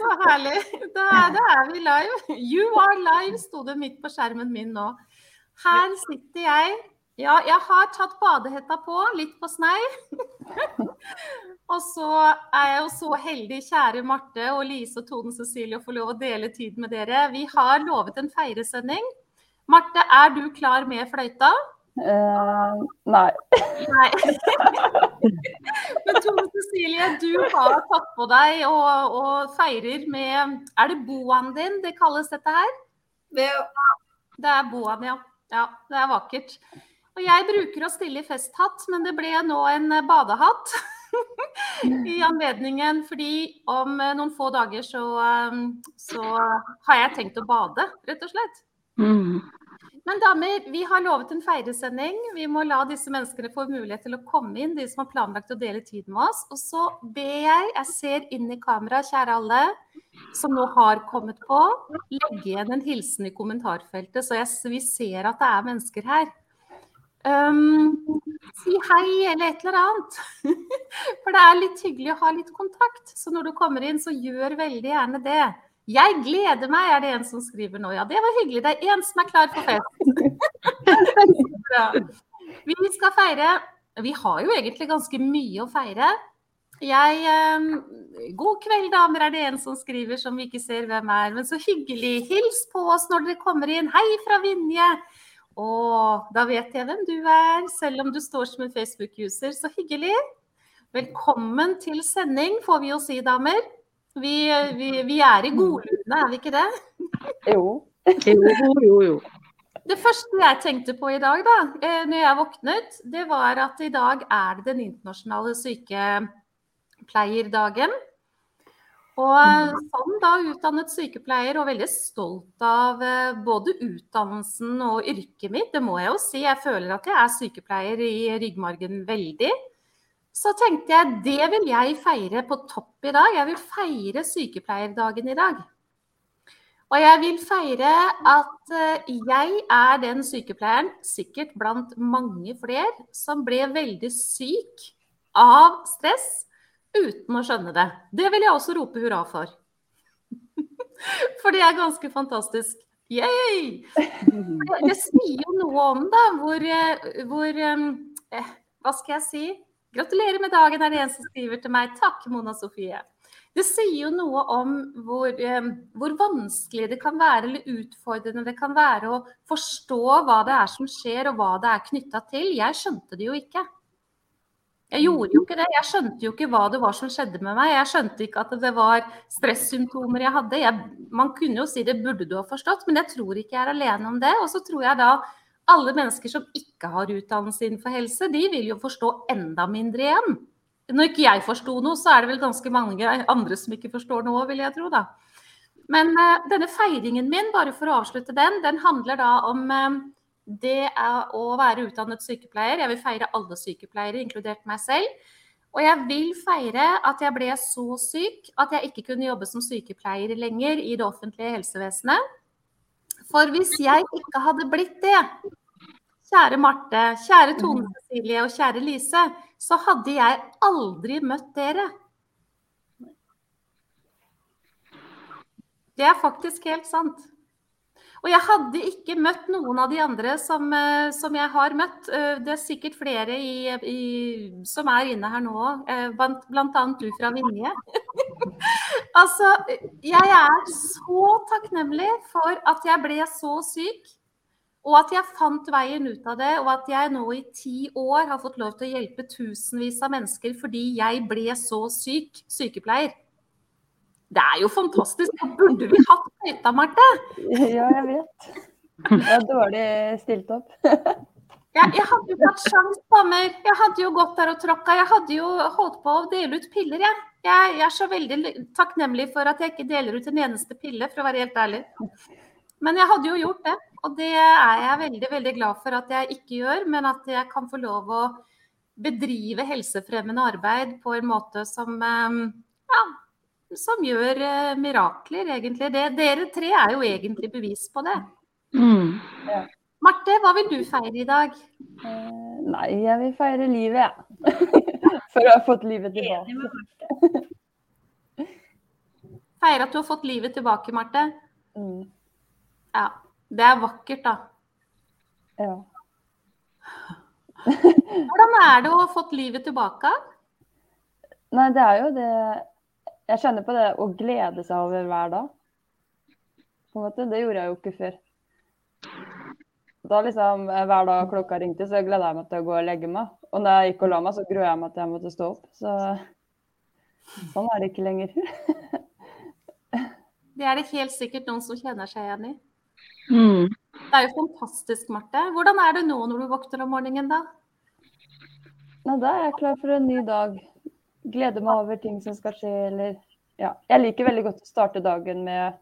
Så herlig. Da, da, er vi live. You are live, sto det midt på skjermen min nå. Her sitter jeg. Ja, jeg har tatt badehetta på, litt på snei. og så er jeg jo så heldig, kjære Marte og Lise og Tone Cecilie, å få lov å dele tid med dere. Vi har lovet en feiresending. Marte, er du klar med fløyta? Uh, nei. nei. Men Tone Cecilie, du har tatt på deg og, og, feirer med Er det boaen din det kalles dette her? Det, det er boaen, ja. Ja, det er vakkert. Og jeg bruker å stille i festhatt, men det ble nå en badehatt. I anledningen fordi om noen få dager så, um, så, har jeg tenkt å bade, rett og slett. Mm. Men damer, vi har lovet en feiresending. Vi må la disse menneskene få mulighet til å komme inn, de som har planlagt å dele tid med oss. Og så ber jeg, jeg ser inn i kamera, kjære alle som nå har kommet på, legge igjen en hilsen i kommentarfeltet, så jeg, vi ser at det er mennesker her. Um, si hei eller et eller annet. For det er litt hyggelig å ha litt kontakt. Så når du kommer inn, så gjør veldig gjerne det. Jeg gleder meg, er det en som skriver nå. Ja, det var hyggelig. Det er en som er klar for fest. vi skal feire. Vi har jo egentlig ganske mye å feire. Jeg eh, God kveld, damer, er det en som skriver som vi ikke ser hvem er. Men så hyggelig. Hils på oss når dere kommer inn. Hei fra Vinje. Å, da vet jeg hvem du er, selv om du står som en Facebook-user. Så hyggelig. Velkommen til sending, får vi jo si, damer. Vi, vi, vi er i godlune, er vi ikke det? Jo. jo, jo, jo. Det første jeg tenkte på i dag, da eh, når jeg våknet, det var at i dag er det den internasjonale sykepleierdagen. Og sånn da utdannet sykepleier og veldig stolt av eh, både utdannelsen og yrket mitt, det må jeg jo si, jeg føler at jeg er sykepleier i ryggmargen veldig. Så tenkte jeg det vil jeg feire på topp i dag. Jeg vil feire sykepleierdagen i dag. Og jeg vil feire at eh, jeg er den sykepleieren, sikkert blant mange flere, som ble veldig syk av stress uten å skjønne det. Det vil jeg også rope hurra for. For det er ganske fantastisk. Yay! Det sier jo noe om da, hvor, eh, hvor eh, Hva skal jeg si? Gratulerer med dagen, er det en som skriver til meg. Takk, Mona Sofie. Det sier jo noe om hvor, eh, hvor, vanskelig det kan være, eller utfordrende det kan være å forstå hva det er som skjer, og hva det er knytta til. Jeg skjønte det jo ikke. Jeg gjorde jo ikke det. Jeg skjønte jo ikke hva det var som skjedde med meg. Jeg skjønte ikke at det var stressymptomer jeg hadde. Jeg, man kunne jo si det burde du ha forstått, men jeg tror ikke jeg er alene om det. Og så tror jeg da alle mennesker som ikke har utdannelse innenfor helse, de vil jo forstå enda mindre igjen. Når ikke jeg forsto noe, så er det vel ganske mange andre som ikke forstår noe, vil jeg tro, da. Men uh, denne feiringen min, bare for å avslutte den, den handler da om uh, det er å være utdannet sykepleier. Jeg vil feire alle sykepleiere, inkludert meg selv. Og jeg vil feire at jeg ble så syk at jeg ikke kunne jobbe som sykepleier lenger i det offentlige helsevesenet. For hvis jeg ikke hadde blitt det, kjære Marte, kjære Tone Cecilie og kjære Lise, så hadde jeg aldri møtt dere. Det er faktisk helt sant. Og jeg hadde ikke møtt noen av de andre som, eh, som jeg har møtt. Eh, det er sikkert flere i, i, som er inne her nå òg, bl.a. blant annet du fra Vinje. altså, jeg er så takknemlig for at jeg ble så syk. Og at jeg fant veien ut av det, og at jeg nå i ti år har fått lov til å hjelpe tusenvis av mennesker fordi jeg ble så syk sykepleier. Det er jo fantastisk. Da burde vi hatt skøyta, Marte. Ja, jeg vet. Det er dårlig stilt opp. Ja, jeg hadde jo hatt sjans, damer. Jeg hadde jo gått der og tråkka. Jeg hadde jo holdt på å dele ut piller, jeg. jeg. Jeg er så veldig takknemlig for at jeg ikke deler ut en eneste pille, for å være helt ærlig. Men jeg hadde jo gjort det. Og det er jeg veldig, veldig glad for at jeg ikke gjør, men at jeg kan få lov å bedrive helsefremmende arbeid på en måte som eh, ja, som gjør uh, mirakler, egentlig. Det, dere tre er jo egentlig bevis på det. Mm. Ja. Marte, hva vil du feire i dag? Eh, nei, jeg vil feire livet, jeg. Ja. For å ha fått livet tilbake. Feire at du har fått livet tilbake, Marte. Mm. Ja. Det er vakkert, da. Ja. Hvordan er det å ha fått livet tilbake? Nei, det er jo det Jeg kjenner på det å glede seg over hver dag. På en måte. Det gjorde jeg jo ikke før. Da liksom Hver dag klokka ringte, så gleda jeg meg til å gå og legge meg. Og når jeg gikk og la meg, så grua jeg meg til jeg måtte stå opp. Så sånn er det ikke lenger. Det er det helt sikkert noen som kjenner seg igjen i. Mm. Det er jo fantastisk, Marte. Hvordan er det nå når du våkner om morgenen, da? Nei, da er jeg klar for en ny dag. Gleder meg over ting som skal skje, eller Ja. Jeg liker veldig godt å starte dagen med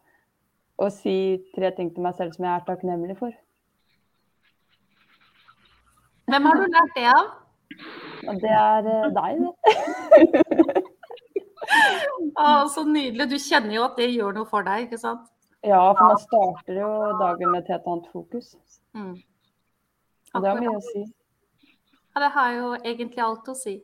å si tre ting til meg selv som jeg er takknemlig for. Hvem har du lært det av? Det er eh, deg, det. ah, så nydelig. Du kjenner jo at det gjør noe for deg, ikke sant? Ja, for man starter jo dagen med et helt annet fokus. Mm. Og det har mye å si. Ja, det har jo egentlig alt å si.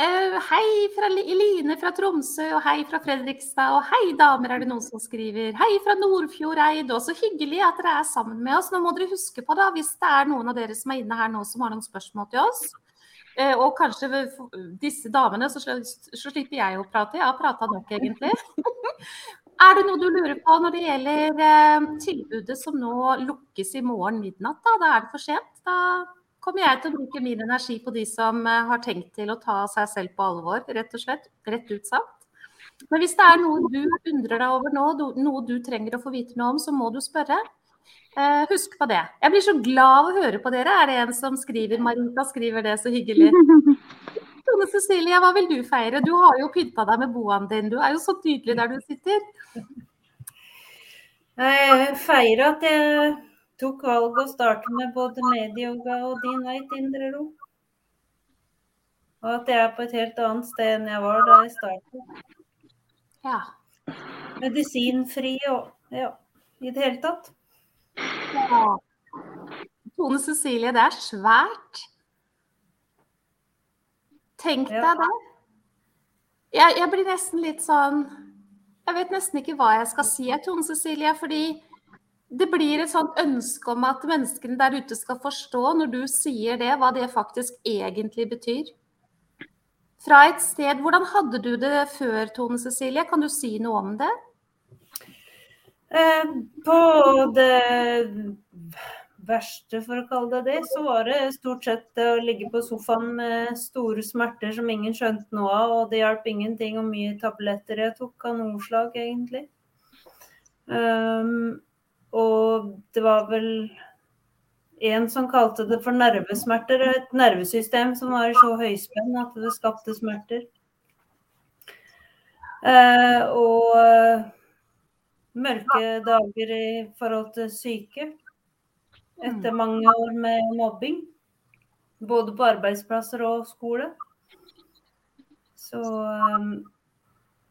Uh, hei fra Eline fra Tromsø, og hei fra Fredrikstad, og hei damer, er det noen som skriver. Hei fra Nordfjordeid, og så hyggelig at dere er sammen med oss. Nå må dere huske på, da, hvis det er noen av dere som er inne her nå som har noen spørsmål til oss, Uh, og kanskje disse damene, så, så slipper jeg å prate. Jeg har prata nok, egentlig. Er det noe du lurer på når det gjelder eh, tilbudet som nå lukkes i morgen midnatt? Da, da er det for sent. Da kommer jeg til å bruke min energi på de som eh, har tenkt til å ta seg selv på alvor, rett og slett. Rett ut sagt. Men hvis det er noe du undrer deg over nå, noe du trenger å få vite noe om, så må du spørre. Eh, husk på det. Jeg blir så glad av å høre på dere. Er det en som skriver? Marita skriver det, så hyggelig. Tone Cecilie, hva vil du feire? Du har jo pynta deg med boaen din. Du er jo så tydelig der du sitter. Jeg feirer at jeg tok valg å starte med både medyoga og din vei til indre ro. Og at jeg er på et helt annet sted enn jeg var da jeg startet. Ja. Medisinfri og ja, i det hele tatt. Ja. Tone Cecilie, det er svært. Tenk deg det. Jeg, jeg blir nesten litt sånn Jeg vet nesten ikke hva jeg skal si, Tone Cecilie. Fordi det blir et sånt ønske om at menneskene der ute skal forstå, når du sier det, hva det faktisk egentlig betyr. Fra et sted Hvordan hadde du det før, Tone Cecilie? Kan du si noe om det? Eh, på det verste, for å kalle det det, så var det stort sett å ligge på sofaen med store smerter som ingen skjønte noe av, og det hjalp ingenting hvor mye tabletter jeg tok av noe slag, egentlig. Um, og det var vel en som kalte det for nervesmerter, et nervesystem som var så høyspenn at det skapte smerter. Uh, og eh, mørke dager i forhold til syke. Etter mange år med mobbing. Både på arbeidsplasser og skole. Så um,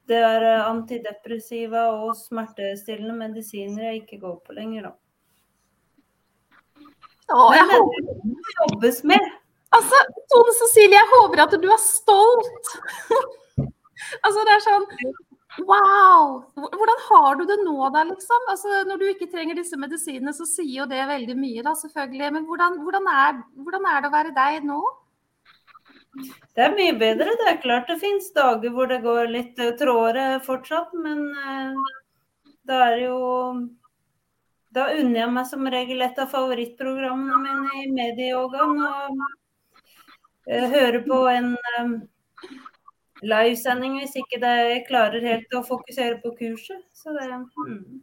det er eh, antidepressiva og smertestillende medisiner jeg ikke går på lenger, da. Å, jeg Men håper det jobbes med. Altså, Tone Cecilie, jeg håper at du er stolt. altså, det er sånn Wow! Hvordan har du det nå, da, liksom? Altså, når du ikke trenger disse medisinene, så sier jo det veldig mye, da, selvfølgelig. Men hvordan, hvordan, er, hvordan er det å være deg nå? Det er mye bedre. Det er klart det finnes dager hvor det går litt tråere trådere fortsatt, men eh, da er det jo Da unner jeg meg som regel et av favorittprogrammene mine i medieyogaen. Og eh, høre på en eh, livesending hvis ikke de klarer helt å fokusere på kurset. Så det mm.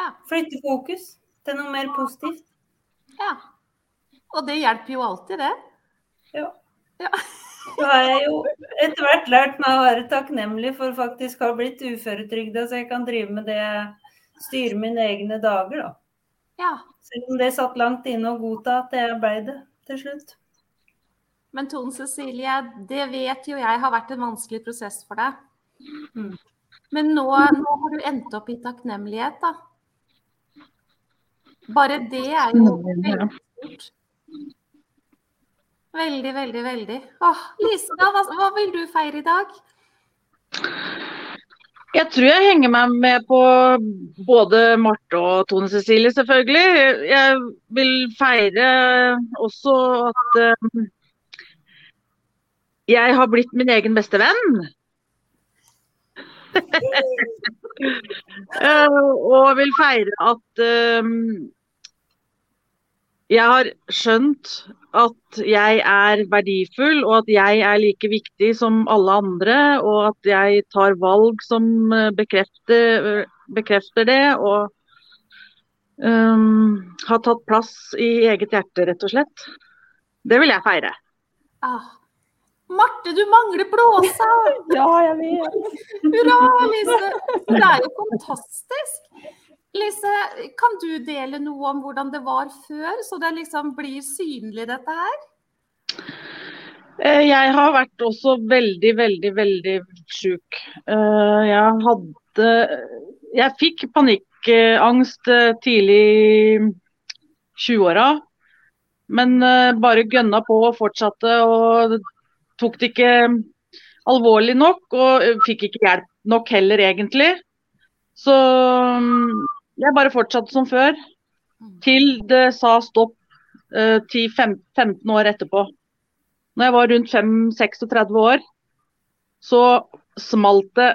Ja. Flytte fokus til noe mer positivt. Ja. Og det hjelper jo alltid, det. Ja. Ja. Så har jeg jo etter hvert lært meg å være takknemlig for faktisk å ha blitt uføretrygda, så jeg kan drive med det jeg styrer mine egne dager, da. Ja. Selv om det satt langt inne å godta at jeg ble det til slutt. Men Tone Cecilie, det vet jo jeg har vært en vanskelig prosess for deg. Mm. Men nå, nå har du endt opp i takknemlighet, da. Bare det er jo veldig stort. Veldig, veldig, veldig. Åh, Lise, hva, hva vil du feire i dag? Jeg tror jeg henger meg med på både Marte og Tone Cecilie, selvfølgelig. Jeg vil feire også at eh, jeg har blitt min egen beste venn. Eh, og vil feire at um, jeg har skjønt at jeg er verdifull, og at jeg er like viktig som alle andre. Og at jeg tar valg som eh, bekrefter, bekrefter det. Og um, har tatt plass i eget hjerte, rett og slett. Det vil jeg feire. Ah. Marte, du mangler blåsa! Ja, jeg vet. Hurra, Lise! Det er jo fantastisk. Lise, kan du dele noe om hvordan det var før, så det liksom blir synlig dette her? Eh, Jeg har vært også veldig, veldig, veldig sjuk. Eh, Jeg hadde Jeg fikk panikkangst eh, tidlig i 20-åra, men bare gønna på og fortsatte. og tok det ikke alvorlig nok, og fikk ikke hjelp nok heller, egentlig. Så mm, jeg bare fortsatte som før, til det sa stopp uh, 10-15 år etterpå. Når jeg var rundt 5-36 år, så smalt det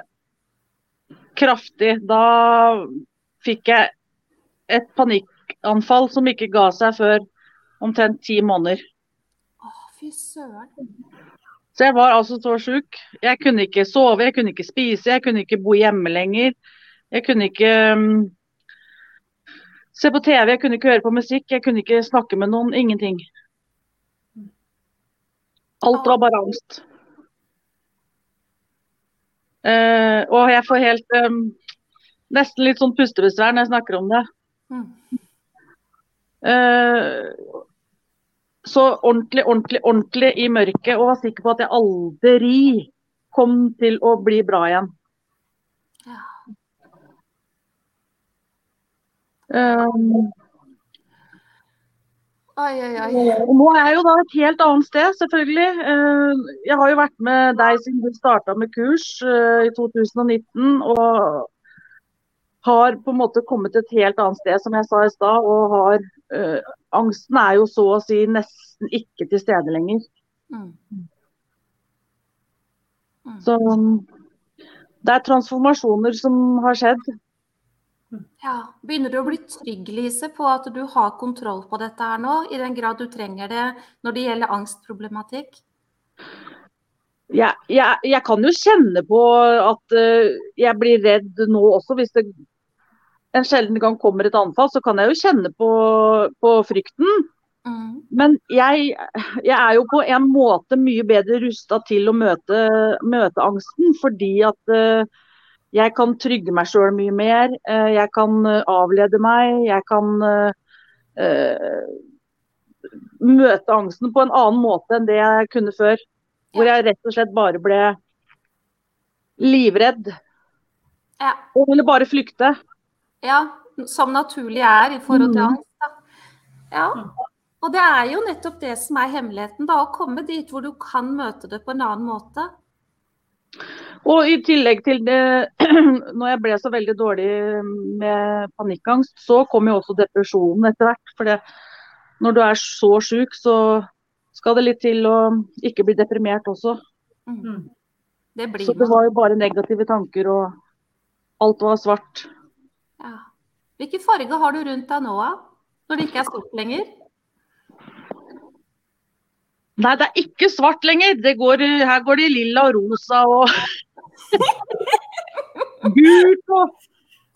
kraftig. Da fikk jeg et panikkanfall som ikke ga seg før omtrent ti måneder. Å, fy søren. Så jeg var altså så sjuk. Jeg kunne ikke sove, jeg kunne ikke spise, jeg kunne ikke bo hjemme lenger. Jeg kunne ikke um, se på TV, jeg kunne ikke høre på musikk, jeg kunne ikke snakke med noen. Ingenting. Alt var bare angst. Uh, og jeg får helt um, Nesten litt sånn pustebesvær når jeg snakker om det. Mm. Så ordentlig, ordentlig, ordentlig i mørket og var sikker på at jeg aldri kom til å bli bra igjen. Ja. Um, Oi, oi, oi. nå er jeg jo da et helt annet sted, selvfølgelig. Uh, jeg har jo vært med deg siden du starta med kurs uh, i 2019. Og har på en måte kommet et helt annet sted, som jeg sa i stad. Og har uh, Angsten er jo så å si nesten ikke til stede lenger. Mm. Mm. Så um, det er transformasjoner som har skjedd. Ja. Begynner du å bli trygg, Lise, på at du har kontroll på dette her nå, i den grad du trenger det når det gjelder angstproblematikk? Jeg, jeg, jeg kan jo kjenne på at eh, jeg blir redd nå også. Hvis det en sjelden gang kommer et anfall, så kan jeg jo kjenne på, på frykten. Mm. Men jeg, jeg er jo på en måte mye bedre rusta til å møte, møte angsten, fordi at uh, jeg kan trygge meg sjøl mye mer. Uh, jeg kan eh, avlede meg. Jeg kan uh, møte angsten på en annen måte enn det jeg kunne før. Hvor jeg rett og slett bare ble livredd. Ja. Og ville bare flykte. Ja, som naturlig er i forhold til Mm. angst. Da. Ja. Og det er jo nettopp det som er hemmeligheten, da, å komme dit hvor du kan møte det på en annen måte. Og i tillegg til det, når jeg ble så veldig dårlig med panikkangst, så kom jo også depresjonen etter hvert. For det, når du er så sjuk, så skal det litt til å ikke bli deprimert også. Mm. Det blir Så det var jo bare negative tanker, og alt var svart. Ja. Hvilken farge har du rundt deg nå. Når det ikke er sort lenger? Nei, det er ikke svart lenger. Det går, her går det lilla og rosa og gult og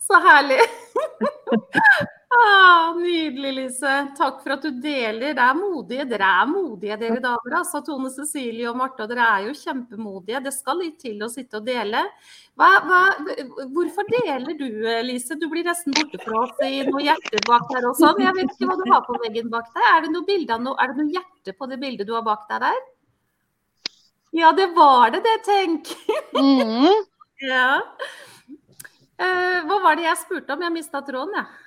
Så herlig. ah, nydelig, Lise. Takk for at du deler. Det er modige. Dere er modige, dere damer. Altså, Tone Cecilie og Marte, dere er jo kjempemodige. Det skal litt til å sitte og dele. Hva, hva, hvorfor deler du, Lise? Du blir nesten borte fra oss i noe hjerte bak der og sånn. Jeg vet ikke hva du har på veggen bak deg. Er det noe, bilde er det noe hjerte på det bildet du har bak deg der? Ja, det var det, det, tenk. mm. Ja. Uh, hva var det jeg spurte om? Jeg mista tråden, jeg. Eh,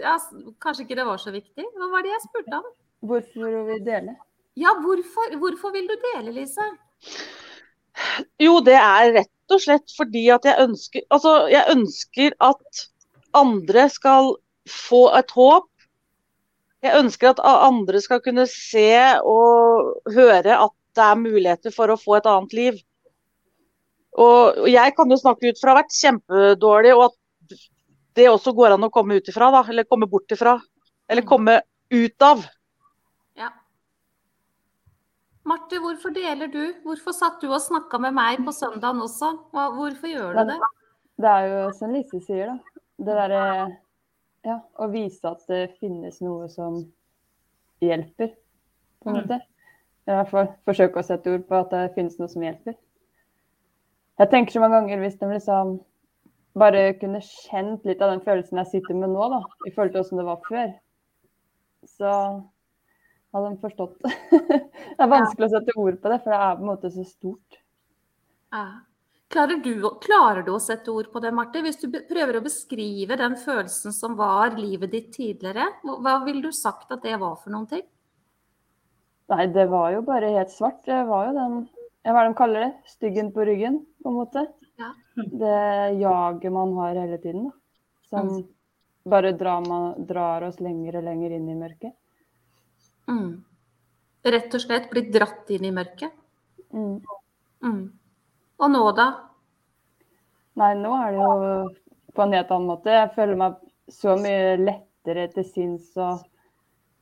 ja, kanskje ikke det var så viktig. Hva var det jeg spurte om? Hvorfor vil vi dele? Ja, hvorfor, hvorfor vil du dele, Lise? Jo, det er rett og slett fordi at jeg ønsker Altså, jeg ønsker at andre skal få et håp. Jeg ønsker at andre skal kunne se og høre at det er muligheter for å få et annet liv. Og og jeg kan jo snakke ut fra å ha vært kjempedårlig, og at det også går an å komme ut ifra, da. Eller komme bort ifra. Eller komme ut av. Ja. Marte, hvorfor deler du? Hvorfor satt du og snakka med meg på søndagen også? Hva, hvorfor gjør du det? Det er jo som Lise sier, da. Det derre ja, å vise at det finnes noe som hjelper, på en Mm. måte. I hvert fall forsøke å sette ord på at det finnes noe som hjelper. Jeg tenker så mange ganger hvis de liksom bare kunne kjent litt av den følelsen jeg sitter med nå, da, i forhold til åssen det var før, så hadde de forstått. det er vanskelig å sette ord på det, for det er på en måte så stort. Ja. Klarer du, klarer du å sette ord på det, Marte? Hvis du prøver å beskrive den følelsen som var livet ditt tidligere, hva hva ville du sagt at det var for noen ting? Nei, det var jo bare helt svart. Det var jo den Hva er det de kaller det? Styggen på ryggen, på en måte. Ja. Det jaget man har hele tiden, da. Som bare drar, man, drar oss lenger og lenger inn i mørket. Mm. Rett og slett blir dratt inn i mørket? Mm. Mm. Og nå, da? Nei, nå er det jo på en helt annen måte. Jeg føler meg så mye lettere til sinns og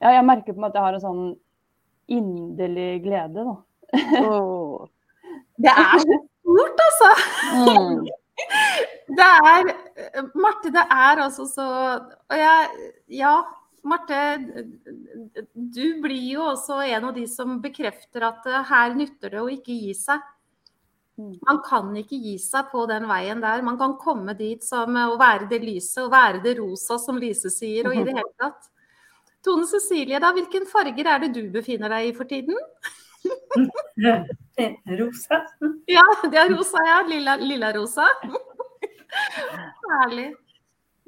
Ja, jeg merker på måte at jeg har en sånn inderlig glede, da. Oh. Det er så stort, altså! Mm. Det er Marte, det er altså så Og jeg Ja, Marte. Du blir jo også en av de som bekrefter at eh, her nytter det å ikke gi seg. Mm. Man kan ikke gi seg på den veien der. Man kan komme dit som eh, å være det lyset, og være det rosa, som Lise sier, og i det hele tatt. Tone Cecilie, da, hvilken farger er det du befinner deg i for tiden? Rosa. Ja, det er rosa, ja. Lilla, lilla rosa. Herlig.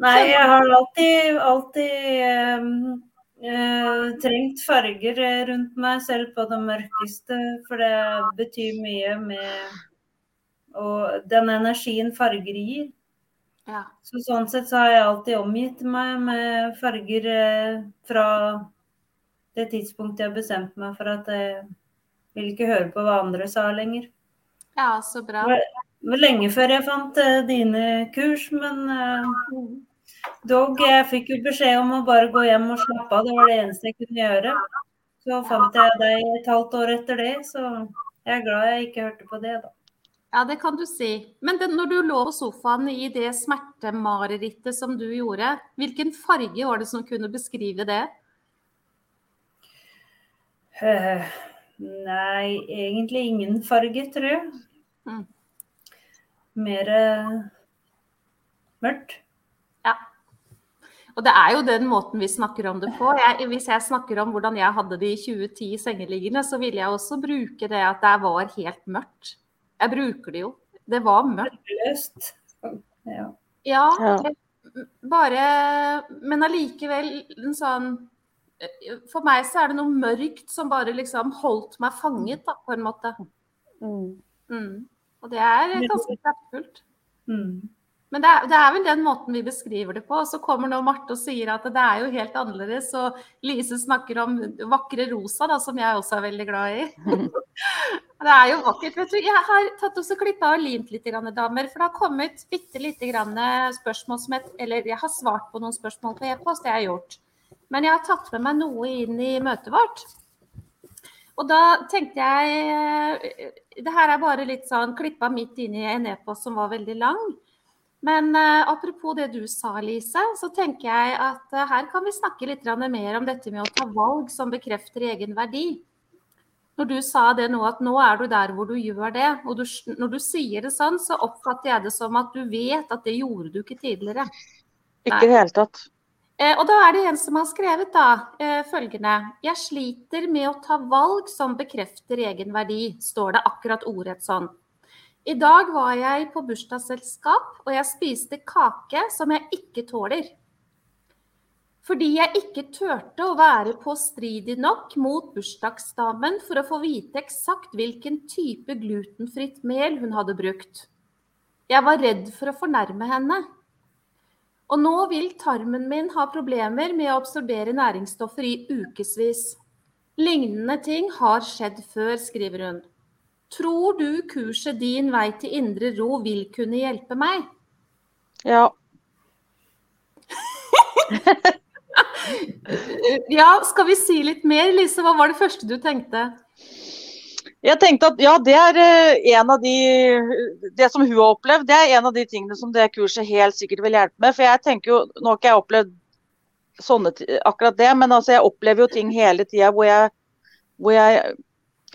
Nei, jeg har alltid, alltid um, uh, trengt farger rundt meg, selv på det mørkeste. For det betyr mye med og den energien farger gir. Ja. Så sånn sett så har jeg alltid omgitt meg med farger eh, fra det tidspunktet jeg bestemte meg for at jeg vil ikke høre på hva andre sa lenger. ja, så bra. Det var lenge før jeg fant eh, dine kurs, men uh, dog, jeg fikk jo beskjed om å bare gå hjem og slappe av. Det var det eneste jeg kunne gjøre. Så fant jeg deg et halvt år etter det, så jeg er glad jeg ikke hørte på det, da. Ja, det kan du si. Men det, når du lå på sofaen i det smertemarerittet som du gjorde, hvilken farge var det som kunne beskrive det? Eh, Nei, egentlig ingen farge, tror jeg. Mm. Mer uh, mørkt. Og det er jo den måten vi snakker om det på. Jeg, hvis jeg snakker om hvordan jeg hadde det i 2010 sengeliggende, så ville jeg også bruke det at det var helt mørkt. Jeg bruker det jo. Det var mørkt. Ja. Ja, Ja. bare Men allikevel en sånn For meg så er det noe mørkt som bare liksom holdt meg fanget, da, på en måte. Mm. Mm. Og det er ganske kraftfullt. Mm. Men det er, det er vel den måten vi beskriver det på. Så kommer nå Marte og sier at det er jo helt annerledes. Og Lise snakker om vakre rosa, da, som jeg også er veldig glad i. det er jo vakkert. vet du. Jeg har tatt også klippa og limt litt, grann, damer. For det har kommet bitte lite grann spørsmål som et Eller jeg har svart på noen spørsmål på e-post, det har jeg gjort. Men jeg har tatt med meg noe inn i møtet vårt. Og da tenkte jeg eh, Det her er bare litt sånn klippa midt inn i en e-post som var veldig lang. Men uh, apropos det du sa, Lise, så tenker jeg at uh, her kan vi snakke litt mer om dette med å ta valg som bekrefter egen verdi. Når du sa det nå, at nå er du der hvor du gjør det, og du, når du sier det sånn, så oppfatter jeg det som at du vet at det gjorde du ikke tidligere. Ikke i det hele tatt. Eh, og da er det en som har skrevet da, eh, følgende Jeg sliter med å ta valg som bekrefter egen verdi, står det akkurat ordrett sånn. I dag var jeg på bursdagsselskap, og jeg spiste kake som jeg ikke tåler. Fordi jeg ikke turte å være påstridig nok mot bursdagsdamen for å få vite eksakt hvilken type glutenfritt mel hun hadde brukt. Jeg var redd for å fornærme henne. Og nå vil tarmen min ha problemer med å absorbere næringsstoffer i ukevis. Lignende ting har skjedd før, skriver hun. Tror du kurset Din vei til indre ro vil kunne hjelpe meg? Ja. Ja, skal vi si litt mer, Lise? Hva var det første du tenkte? Jeg tenkte at ja, det er eh, en av de Det som hun har opplevd, det er en av de tingene som det kurset helt sikkert vil hjelpe med. For jeg tenker jo Nå har ikke jeg opplevd sånne, akkurat det, men altså jeg opplever jo ting hele tida hvor, hvor jeg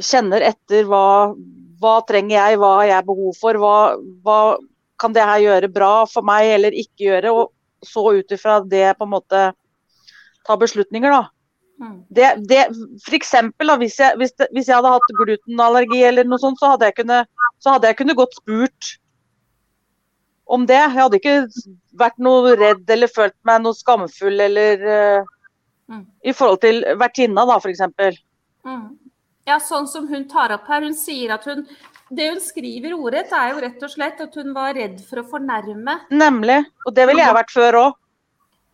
kjenner etter hva, hva trenger jeg, hva har jeg behov for, hva, hva kan det her gjøre bra for meg eller ikke gjøre. Og så ut ifra det på en måte ta beslutninger, da. Mm. Det, det, for eksempel, da, hvis, jeg, hvis, det, hvis jeg hadde hatt glutenallergi eller noe sånt, så hadde jeg kunnet, så hadde jeg kunnet godt spurt om det. Jeg hadde ikke vært noe redd eller følt meg noe skamfull eller uh, Mm. I forhold til vertinna, da, f.eks. Mm. Ja, sånn som hun tar opp her. Hun sier at hun Det hun skriver ordrett, er jo rett og slett at hun var redd for å fornærme. Nemlig. Og det ville jeg vært før òg.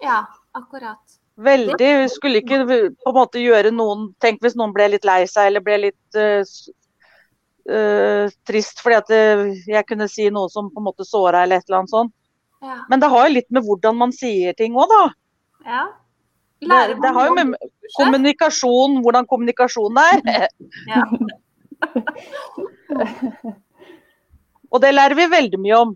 Ja, akkurat. Veldig. Vi skulle ikke på en måte gjøre noen Tenk hvis noen ble litt lei seg eller ble litt uh, uh, trist fordi at uh, jeg kunne si noe som på en måte såra eller et eller annet sånt. Ja. Men det har jo litt med hvordan man sier ting òg, da. ja. Det, det har jo med kommunikasjon, hvordan kommunikasjonen er. Ja. Og det lærer vi veldig mye om.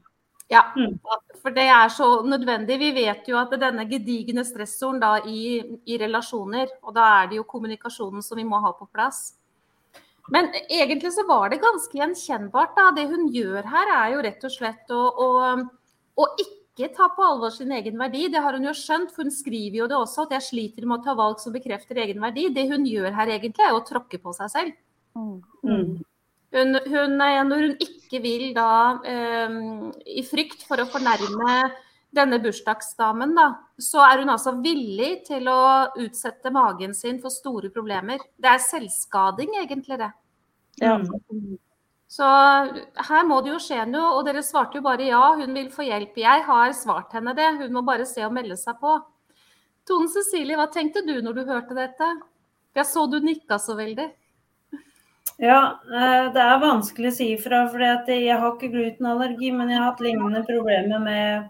Ja, Mm. For det er så nødvendig. Vi vet jo at denne gedigne stressoren da i, i relasjoner, og da er det jo kommunikasjonen som vi må ha på plass. Men egentlig så var det ganske gjenkjennbart. da. Det hun gjør her, er jo rett og slett å, å, å ikke ta på alvor sin egen verdi. Det har hun jo skjønt, for hun skriver jo det også, at jeg sliter med å ta valg som bekrefter egen verdi. Det hun gjør her egentlig, er å tråkke på seg selv. Mm. Hun, hun, når hun ikke vil da, eh, i frykt for å fornærme denne bursdagsdamen, da, så er hun altså villig til å utsette magen sin for store problemer. Det er selvskading, egentlig, det. Ja. Mm. Så her må det jo skje noe, og dere svarte jo bare ja, hun vil få hjelp. Jeg har svart henne det, hun må bare se og melde seg på. Tone Cecilie, hva tenkte du når du hørte dette? Jeg så du nikka så veldig. Ja, eh, det er vanskelig å si ifra. For jeg har ikke glutenallergi, men jeg har hatt lignende problemer med,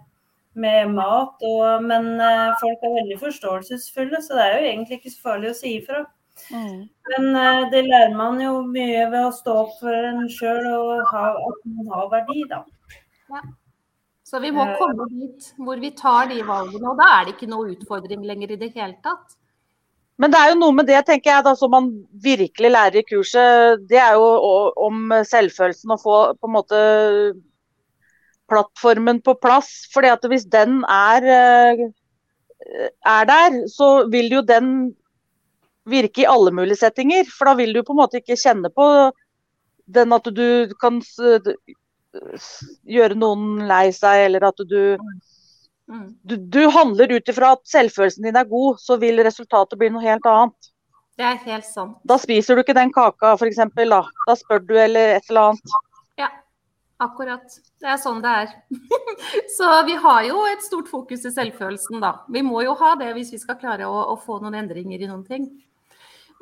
med mat. Og, men eh, folk er veldig forståelsesfulle, så det er jo egentlig ikke så farlig å si ifra. Men eh, det lærer man jo mye ved å stå opp for en sjøl og ha, at man har verdi, da. Så vi må komme dit hvor vi tar de valgene, og da er det ikke noe utfordring lenger i det hele tatt. Men det er jo noe med det tenker jeg, da, som man virkelig lærer i kurset. Det er jo om selvfølelsen å få på en måte plattformen på plass. fordi at hvis den er, eh, er der, så vil jo den virke i alle mulige settinger. For da vil du på en måte ikke kjenne på den at du kan gjøre noen lei seg, eller at du. Du, du handler ut ifra at selvfølelsen din er god, så vil resultatet bli noe helt annet. Det er helt sant. Da spiser du ikke den kaka, f.eks. Da. da spør du eller et eller annet. Ja, akkurat. Det er sånn det er. Så vi har jo et stort fokus i selvfølelsen, da. Vi må jo ha det hvis vi skal klare å, å få noen endringer i noen ting.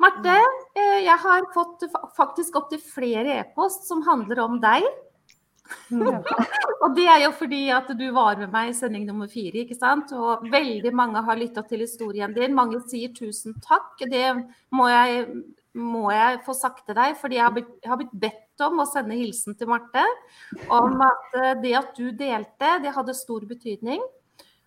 Marte, eh, jeg har fått fa- faktisk opptil flere e-post som handler om deg. Og det er jo fordi at du var med meg i sending nummer fire, ikke sant. Og veldig mange har lytta til historien din. Mange sier tusen takk. Det må jeg, må jeg få sagt til deg, fordi jeg har, blitt, jeg har blitt bedt om å sende hilsen til Marte om at eh, det at du delte, det hadde stor betydning.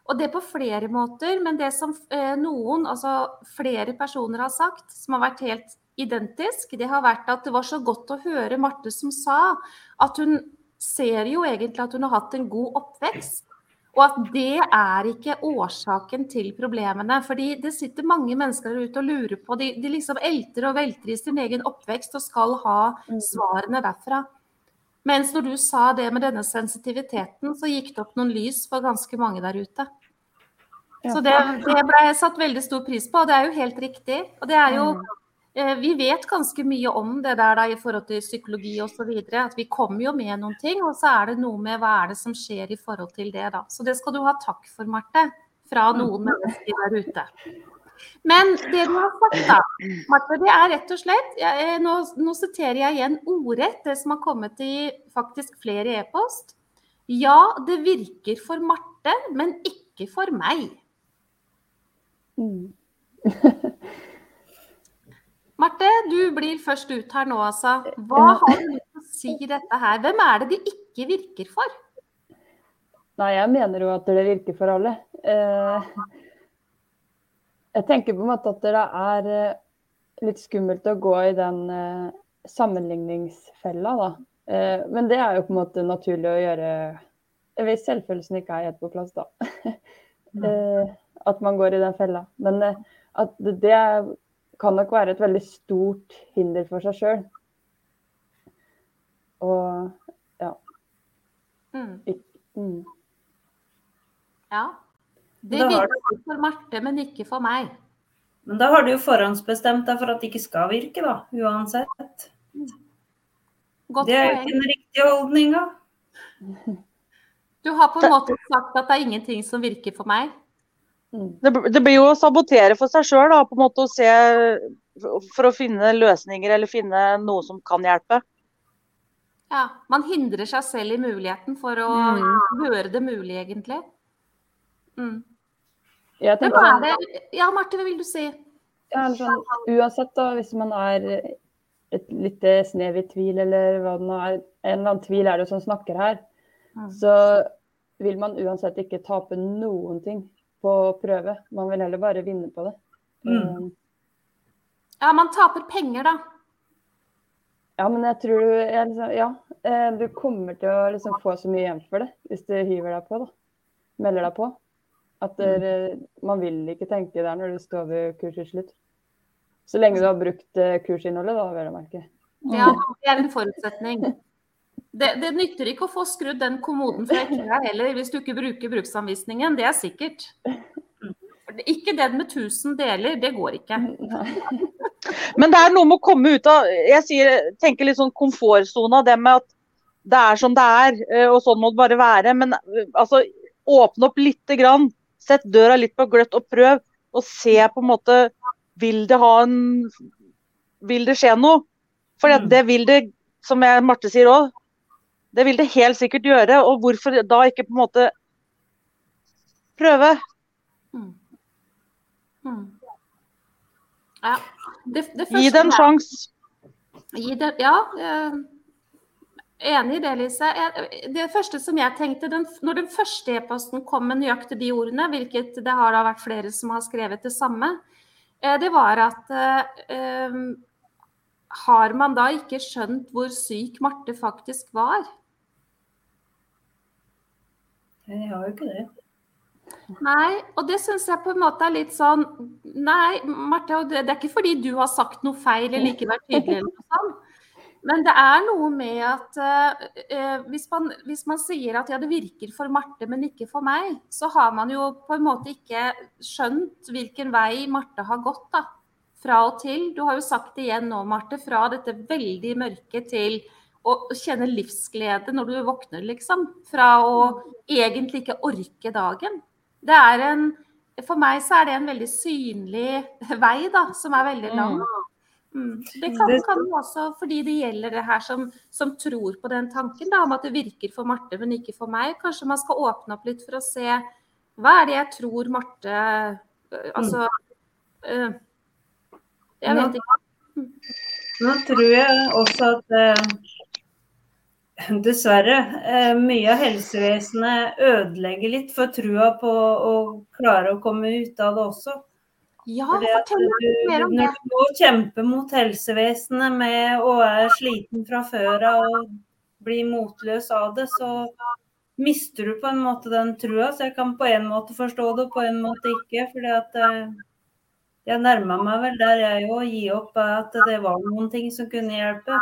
Og det på flere måter, men det som eh, noen, altså flere personer har sagt, som har vært helt identisk, det har vært at det var så godt å høre Marte som sa at hun ser jo egentlig at hun har hatt en god oppvekst. Og at det er ikke årsaken til problemene. Fordi det sitter mange mennesker der ute og lurer på. De, de liksom elter og velter i sin egen oppvekst og skal ha svarene derfra. Mens når du sa det med denne sensitiviteten, så gikk det opp noen lys for ganske mange der ute. Så det, det ble satt veldig stor pris på, og det er jo helt riktig. Og det er jo Eh, vi vet ganske mye om det der da, i forhold til psykologi osv. At vi kommer jo med noen ting, og så er det noe med hva er det som skjer i forhold til det. da. Så det skal du ha takk for, Marte, fra noen mennesker der ute. Men det du har sagt, da, Marte, det er rett og slett jeg, nå, nå, siterer jeg igjen ordrett det som har kommet i faktisk flere e-post. Ja, det virker for Marte, men ikke for meg. Mm. Marte, du blir først ut her nå, altså. Hva har du lyst til å si dette her? Hvem er det det ikke virker for? Nei, jeg mener jo at det virker for alle. Eh, jeg tenker på en måte at det er eh, litt skummelt å gå i den eh, sammenligningsfella, da. Men det er jo på en måte naturlig å gjøre hvis selvfølelsen ikke er helt på plass, da. Mm. At man går i den fella. Men at det kan nok være et veldig stort hinder for seg sjøl. Og ja. Mm. Mm. Ja. Det virker for Marte, men ikke for meg. Men da har du jo forhåndsbestemt deg for at det ikke skal virke, da. Uansett. Godt det er jo ikke den riktige holdninga. Du har på en måte sagt at det er ingenting som virker for meg? Det, det, blir jo å sabotere for seg sjøl, på en måte å se For å finne løsninger eller finne noe som kan hjelpe. Ja, man hindrer seg selv i muligheten for å mm. gjøre det mulig, egentlig. Mm. Jeg tenker, er det? Ja, Marte, hva vil du si? Ja, sånn, uansett, da, hvis man er et lite snev i tvil, eller hva det nå er, en eller annen tvil er det jo som snakker her, mm. så vil man uansett ikke tape noen ting på prøve. Man vil heller bare vinne på det. Mm. Um, ja, man taper penger, da. Ja, men jeg tror du liksom, Ja, eh, du kommer til å liksom få så mye igjen for det hvis du hiver deg på, da. Melder deg på. At der, mm. man vil ikke tenke der når du står ved kursets slutt. Så lenge du har brukt eh, kursinnholdet, da, vel å merke. Ja, det er en forutsetning. Det, det, nytter ikke å få skrudd den kommoden fra Ekra heller, hvis du ikke bruker bruksanvisningen. Det er sikkert. Ikke den med 1000 deler, det går ikke. Men det er noe med å komme ut av Jeg sier, tenker litt sånn komfortsona. Det med at det er som det er, eh, og sånn må det bare være. Men eh, altså, åpne opp lite grann. Sett døra litt på gløtt og prøv. Og se på en måte Vil det ha en Vil det skje noe? For det vil det, som jeg, Marte sier òg, det vil det helt sikkert gjøre. Og hvorfor da ikke på en måte prøve? Mm. Mm. Ja. Det, det Gi det en sjanse. Ja, enig i det, Lise. Det første som jeg tenkte, den, når den første e-posten kom med nøyaktig de ordene, hvilket det har da vært flere som har skrevet det samme, eh, det var at eh, har man da ikke skjønt hvor syk Marte faktisk var? Jeg har jo ikke det. Nei, og det syns jeg på en måte er litt sånn Nei, Marte, det er ikke fordi du har sagt noe feil eller ikke vært tydelig eller noe sånt. Men det er noe med at uh, hvis, man, hvis, man, sier at ja, det virker for Marte, men ikke for meg, så har man jo på en måte ikke skjønt hvilken vei Marte har gått da, fra og til. Du har jo sagt det igjen nå, Marte, fra dette veldig mørke til å kjenne livsglede når du våkner, liksom. Fra å egentlig ikke orke dagen. Det er en For meg så er det en veldig synlig vei, da, som er veldig lang. Mm. Det kan, kan også fordi det gjelder det her som, som, tror på den tanken da, om at det virker for Marte, men ikke for meg. Kanskje man skal åpne opp litt for å se hva er det jeg tror Marte øh, Altså øh, Jeg vet ikke. Nå tror jeg også at øh, Dessverre. Eh, mye av helsevesenet ødelegger litt for trua på å klare å komme ut av det også. Ja, fortell meg mer om det. Når du må kjempe mot helsevesenet med å være sliten fra før av og bli motløs av det, så mister du på en måte den trua. Så jeg kan på en måte forstå det, på en måte ikke. fordi at eh, jeg nærma meg vel der jeg òg gi opp at det var noen ting som kunne hjelpe.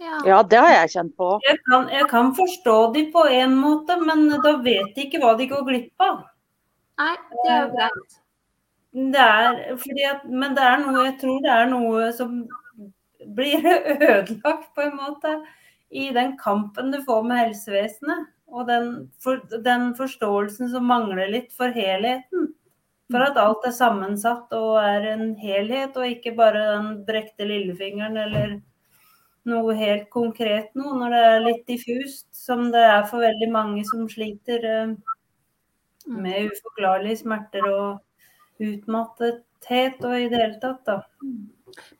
Ja. ja, det har jeg kjent på. Jeg kan, jeg kan forstå de på en måte, men da vet de ikke hva de går glipp av. Nei, det er jo greit. Det er fordi at Men det er noe Jeg tror det er noe som blir ødelagt, på en måte, i den kampen du får med helsevesenet. Og den, for, den forståelsen som mangler litt for helheten. For at alt er sammensatt og er en helhet, og ikke bare den brekte lillefingeren eller noe helt konkret nå, Når det er litt diffust, som det er for veldig mange som sliter eh, med uforklarlige smerter og utmattethet og i det hele tatt, da.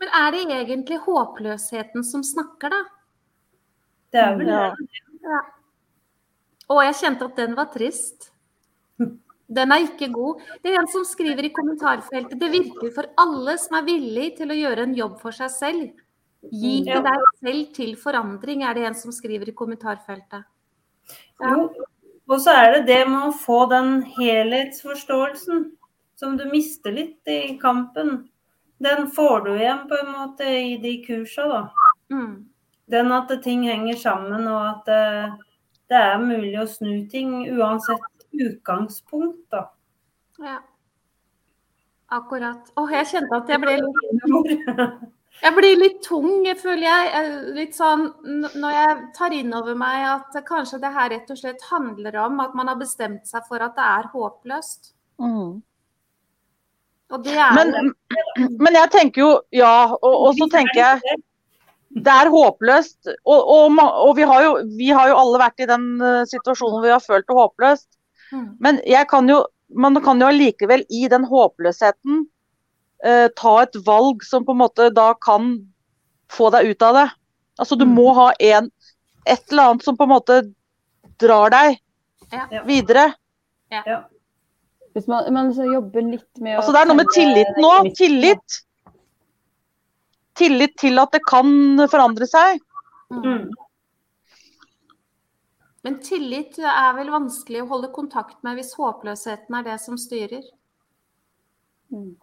Men er det egentlig håpløsheten som snakker, da? Det er vel Ja. det. Og jeg kjente at den var trist. Den er ikke god. Det er en som skriver i kommentarfeltet det virker for alle som er villig til å gjøre en jobb for seg selv. Gi Mm, Ja. deg selv til forandring, er det en som skriver i kommentarfeltet. Ja. Jo, og så er det det med å få den helhetsforståelsen som du mister litt i kampen. Den får du igjen på en måte i de kursa, da. Mm. Den at ting henger sammen, og at det, det er mulig å snu ting uansett utgangspunkt, da. Ja. Akkurat. Å, jeg kjente at jeg ble litt Jeg blir litt tung, føler jeg. Litt sånn når jeg tar inn over meg at kanskje det her rett og slett handler om at man har bestemt seg for at det er håpløst. Mm. Og det er Men, men jeg tenker jo ja, og, og så tenker jeg det er håpløst. Og, og, og vi, har jo, vi har jo alle vært i den eh, situasjonen hvor vi har følt det håpløst. Mm. Men jeg kan jo, man kan jo allikevel i den håpløsheten eh, ta et valg som på en måte da kan få deg ut av det. Altså du Mm. må ha en, et eller annet som på en måte drar deg Ja. Ja. videre. Hvis man, man liksom jobber litt med å Altså det er noe med tillit tilliten òg. Tillit. Tillit til at det kan forandre seg. Mm. Mm. Men tillit er vel vanskelig å holde kontakt med hvis håpløsheten er det som styrer. Mm.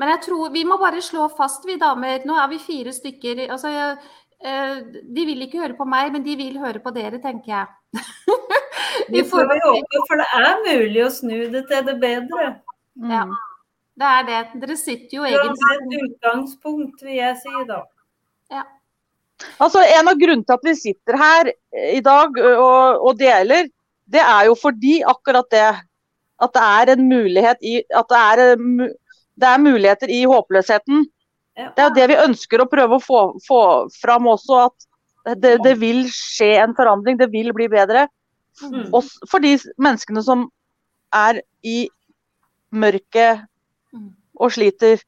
Men jeg tror vi må bare slå fast, vi damer. Nå er vi fire stykker. Altså, eh, de vil ikke høre på meg, men de vil høre på dere, tenker jeg. Vi får håpe, for det er mulig å snu det til det bedre. Ja, det er det. Dere sitter jo egentlig Det er et utgangspunkt, vil jeg si da. Altså, En av grunnene til at vi sitter her eh, i dag og, og deler, det er jo fordi akkurat det. At det er en mulighet i At det er, en mu- det er muligheter i håpløsheten. Ja. Det er jo det vi ønsker å prøve å få, få fram også. At det, det vil skje en forandring. Det vil bli bedre. Mm. Også for de menneskene som er i mørket Mm. og sliter.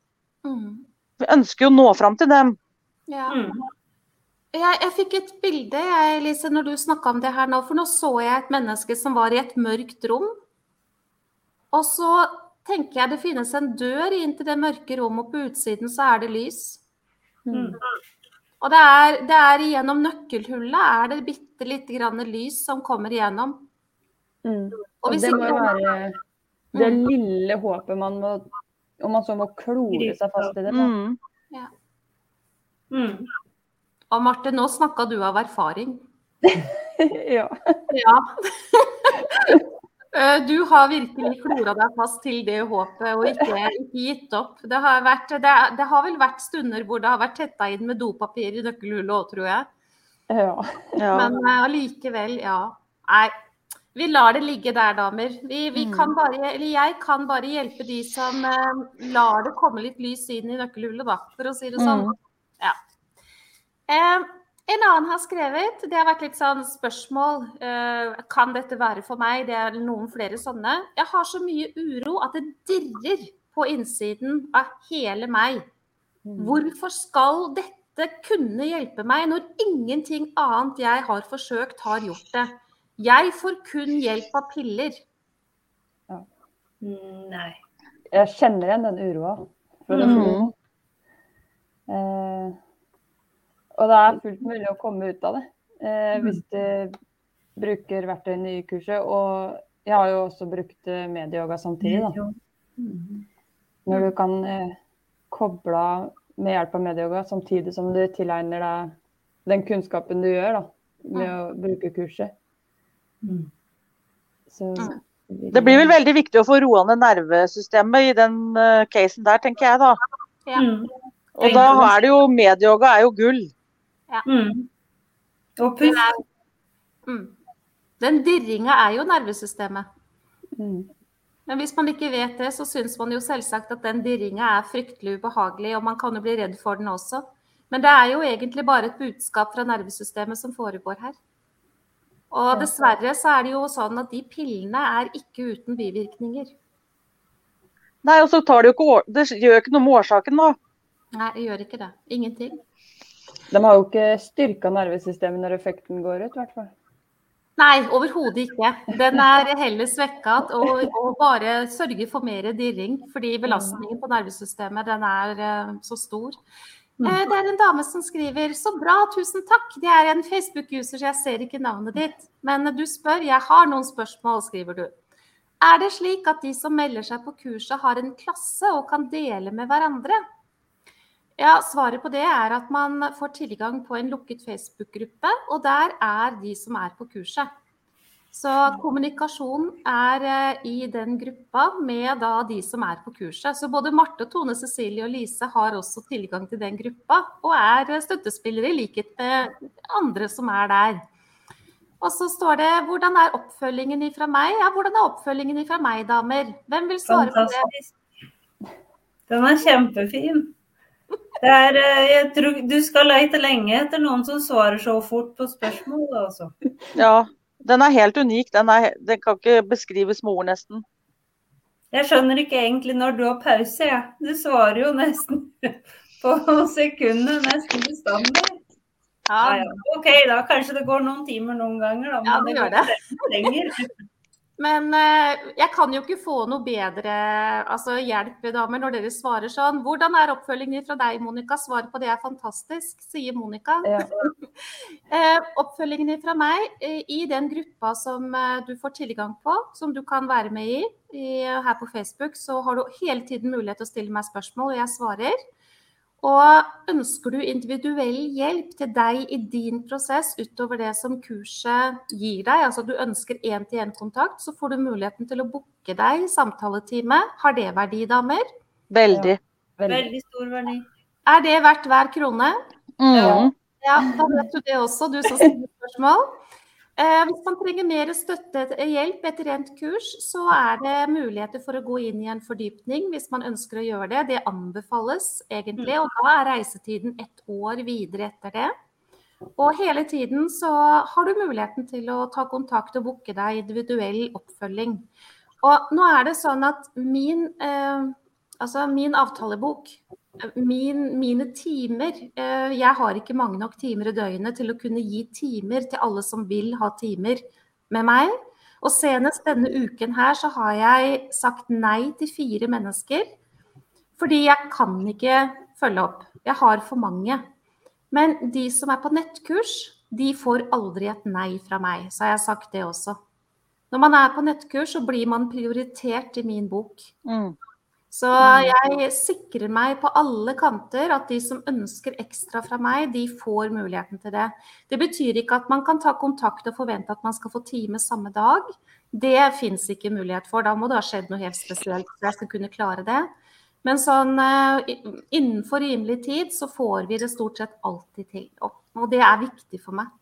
Mm. Vi ønsker jo å nå fram til dem. Ja. Mm. Jeg, jeg fikk et bilde jeg, Lise, når du snakka om det her nå. For nå så jeg et menneske som var i et mørkt rom. Og så tenker jeg det finnes en dør inn til det mørke rommet, og på utsiden så er det lys. Mm. Og det er, det er gjennom nøkkelhullet er det bitte lite grann lys som kommer igjennom. Mm. Og Og hvis det må ikke- jo være det Mm. lille håpet man må Om man så må klore seg fast i det. Mm. Mm. Og Marte, nå snakka du av erfaring. ja. Ja. Eh, Du har virkelig klora deg fast til det håpet og ikke, ikke gitt opp. Det har, vært, det, det har vel vært stunder hvor det har vært tetta inn med dopapir i nøkkelhullet òg, tror jeg. ja. Ja. Men eh, allikevel, ja. Nei. Vi lar det ligge der, damer. Vi, vi Mm. kan bare, eller jeg kan bare hjelpe de som eh, lar det komme litt lys inn i nøkkelhullet, da, for å si det sånn. Mm. Ja. Eh, en annen har skrevet, det har vært litt sånn spørsmål, eh, kan dette være for meg? Det er noen flere sånne. Jeg har så mye uro at det dirrer på innsiden av hele meg. Mm. Hvorfor skal dette kunne hjelpe meg når ingenting annet jeg har forsøkt har gjort det? Jeg får kun hjelp av piller. Ja. Nei. Jeg kjenner igjen den uroa. Mm. sånn. Eh, og det er fullt mulig å komme ut av det eh, hvis du bruker verktøyene i kurset. Og jeg har jo også brukt eh, medieyoga samtidig. da. Mm. Når du kan eh, koble av med hjelp av medieyoga samtidig som du tilegner deg den kunnskapen du gjør da, med å bruke kurset. Mm. Så Mm. Det blir vel veldig viktig å få roa ned nervesystemet i den uh, casen der, tenker jeg da. Ja. Mm. Og da er det jo medieyoga er jo gull. Mm. Og Den, pust. er, mm. den dirringa er jo nervesystemet. Mm. Men hvis man ikke vet det, så syns man jo selvsagt at den dirringa er fryktelig ubehagelig, og man kan jo bli redd for den også. Men det er jo egentlig bare et budskap fra nervesystemet som foregår her. Og dessverre så er det jo sånn at de pillene er ikke uten bivirkninger. Nei, og så tar det jo ikke Det gjør ikke noe med årsaken, da. Nei, det gjør ikke det. Ingenting. De har jo ikke styrka nervesystemet når effekten går ut, i hvert fall. Nei, overhodet ikke. Den er heller svekka og, og bare sørger for mer dirring. Fordi belastningen på nervesystemet den er eh, så stor. Eh, det er en dame som skriver så bra, tusen takk. Det er en Facebook-user, så jeg ser ikke navnet ditt. Men du spør, jeg har noen spørsmål, skriver du. Er det slik at de som melder seg på kurset har en klasse og kan dele med hverandre? Ja, Svaret på det er at man får tilgang på en lukket Facebook-gruppe, og der er de som er på kurset. Så kommunikasjon er eh, i den gruppa med da de som er på kurset. Så både Marte, Tone, Cecilie og Lise har også tilgang til den gruppa, og er eh, støttespillere i likhet med andre som er der. Og så står det 'Hvordan er oppfølgingen ifra meg?' Ja, hvordan er oppfølgingen ifra meg, damer? Hvem vil svare på det? Den er kjempefin. Det er, eh, jeg tror, du skal leite lenge etter noen som svarer så fort på spørsmål. Altså. Ja. Den er helt unik. Den, er, den kan ikke beskrives med ord, nesten. Jeg skjønner ikke egentlig når du har pause. Ja. Du svarer jo nesten på sekundet, nesten bestandig. Ja, Ja, ja. OK, da. Kanskje det går noen timer noen ganger, da. Ja, Men det det gjør det. lenger. Men eh, jeg kan jo ikke få noe bedre altså, hjelp damer, når dere svarer sånn. Hvordan er oppfølgingen fra deg, Monica? Svaret på det er fantastisk, sier Monica. Ja. Eh, oppfølgingen fra meg eh, i den gruppa som du får tilgang på, som du kan være med i, i her på Facebook, så har du hele tiden mulighet til å stille meg spørsmål, og jeg svarer. Og ønsker du individuell hjelp til deg i din prosess utover det som kurset gir deg, altså du ønsker én-til-én-kontakt, så får du muligheten til å booke deg samtaletime. Har det verdi, damer? Veldig. Veldig. Veldig stor verdi. Er det verdt hver krone? Mm. Ja, da vet du det også, du som stiller spørsmål. Eh, hvis man trenger mer støtte og hjelp etter endt kurs, så er det muligheter for å gå inn i en fordypning hvis man ønsker å gjøre det. Det anbefales egentlig, og da er reisetiden ett år videre etter det. Og hele tiden så har du muligheten til å ta kontakt og booke deg individuell oppfølging. Og nå er det sånn at min, eh, altså min avtalebok min, mine timer eh, Jeg har ikke mange nok timer i døgnet til å kunne gi timer til alle som vil ha timer med meg. Og senest denne uken her så har jeg sagt nei til fire mennesker. Fordi jeg kan ikke følge opp. Jeg har for mange. Men de som er på nettkurs, de får aldri et nei fra meg. Så har jeg sagt det også. Når man er på nettkurs, så blir man prioritert i min bok. Mm. Så jeg sikrer meg på alle kanter at de som ønsker ekstra fra meg, de får muligheten til det. Det betyr ikke at man kan ta kontakt og forvente at man skal få time samme dag. Det fins ikke mulighet for. Da må det ha skjedd noe helt spesielt for jeg skal kunne klare det. Men sånn eh, innenfor rimelig tid så får vi det stort sett alltid til. Og det er viktig for meg.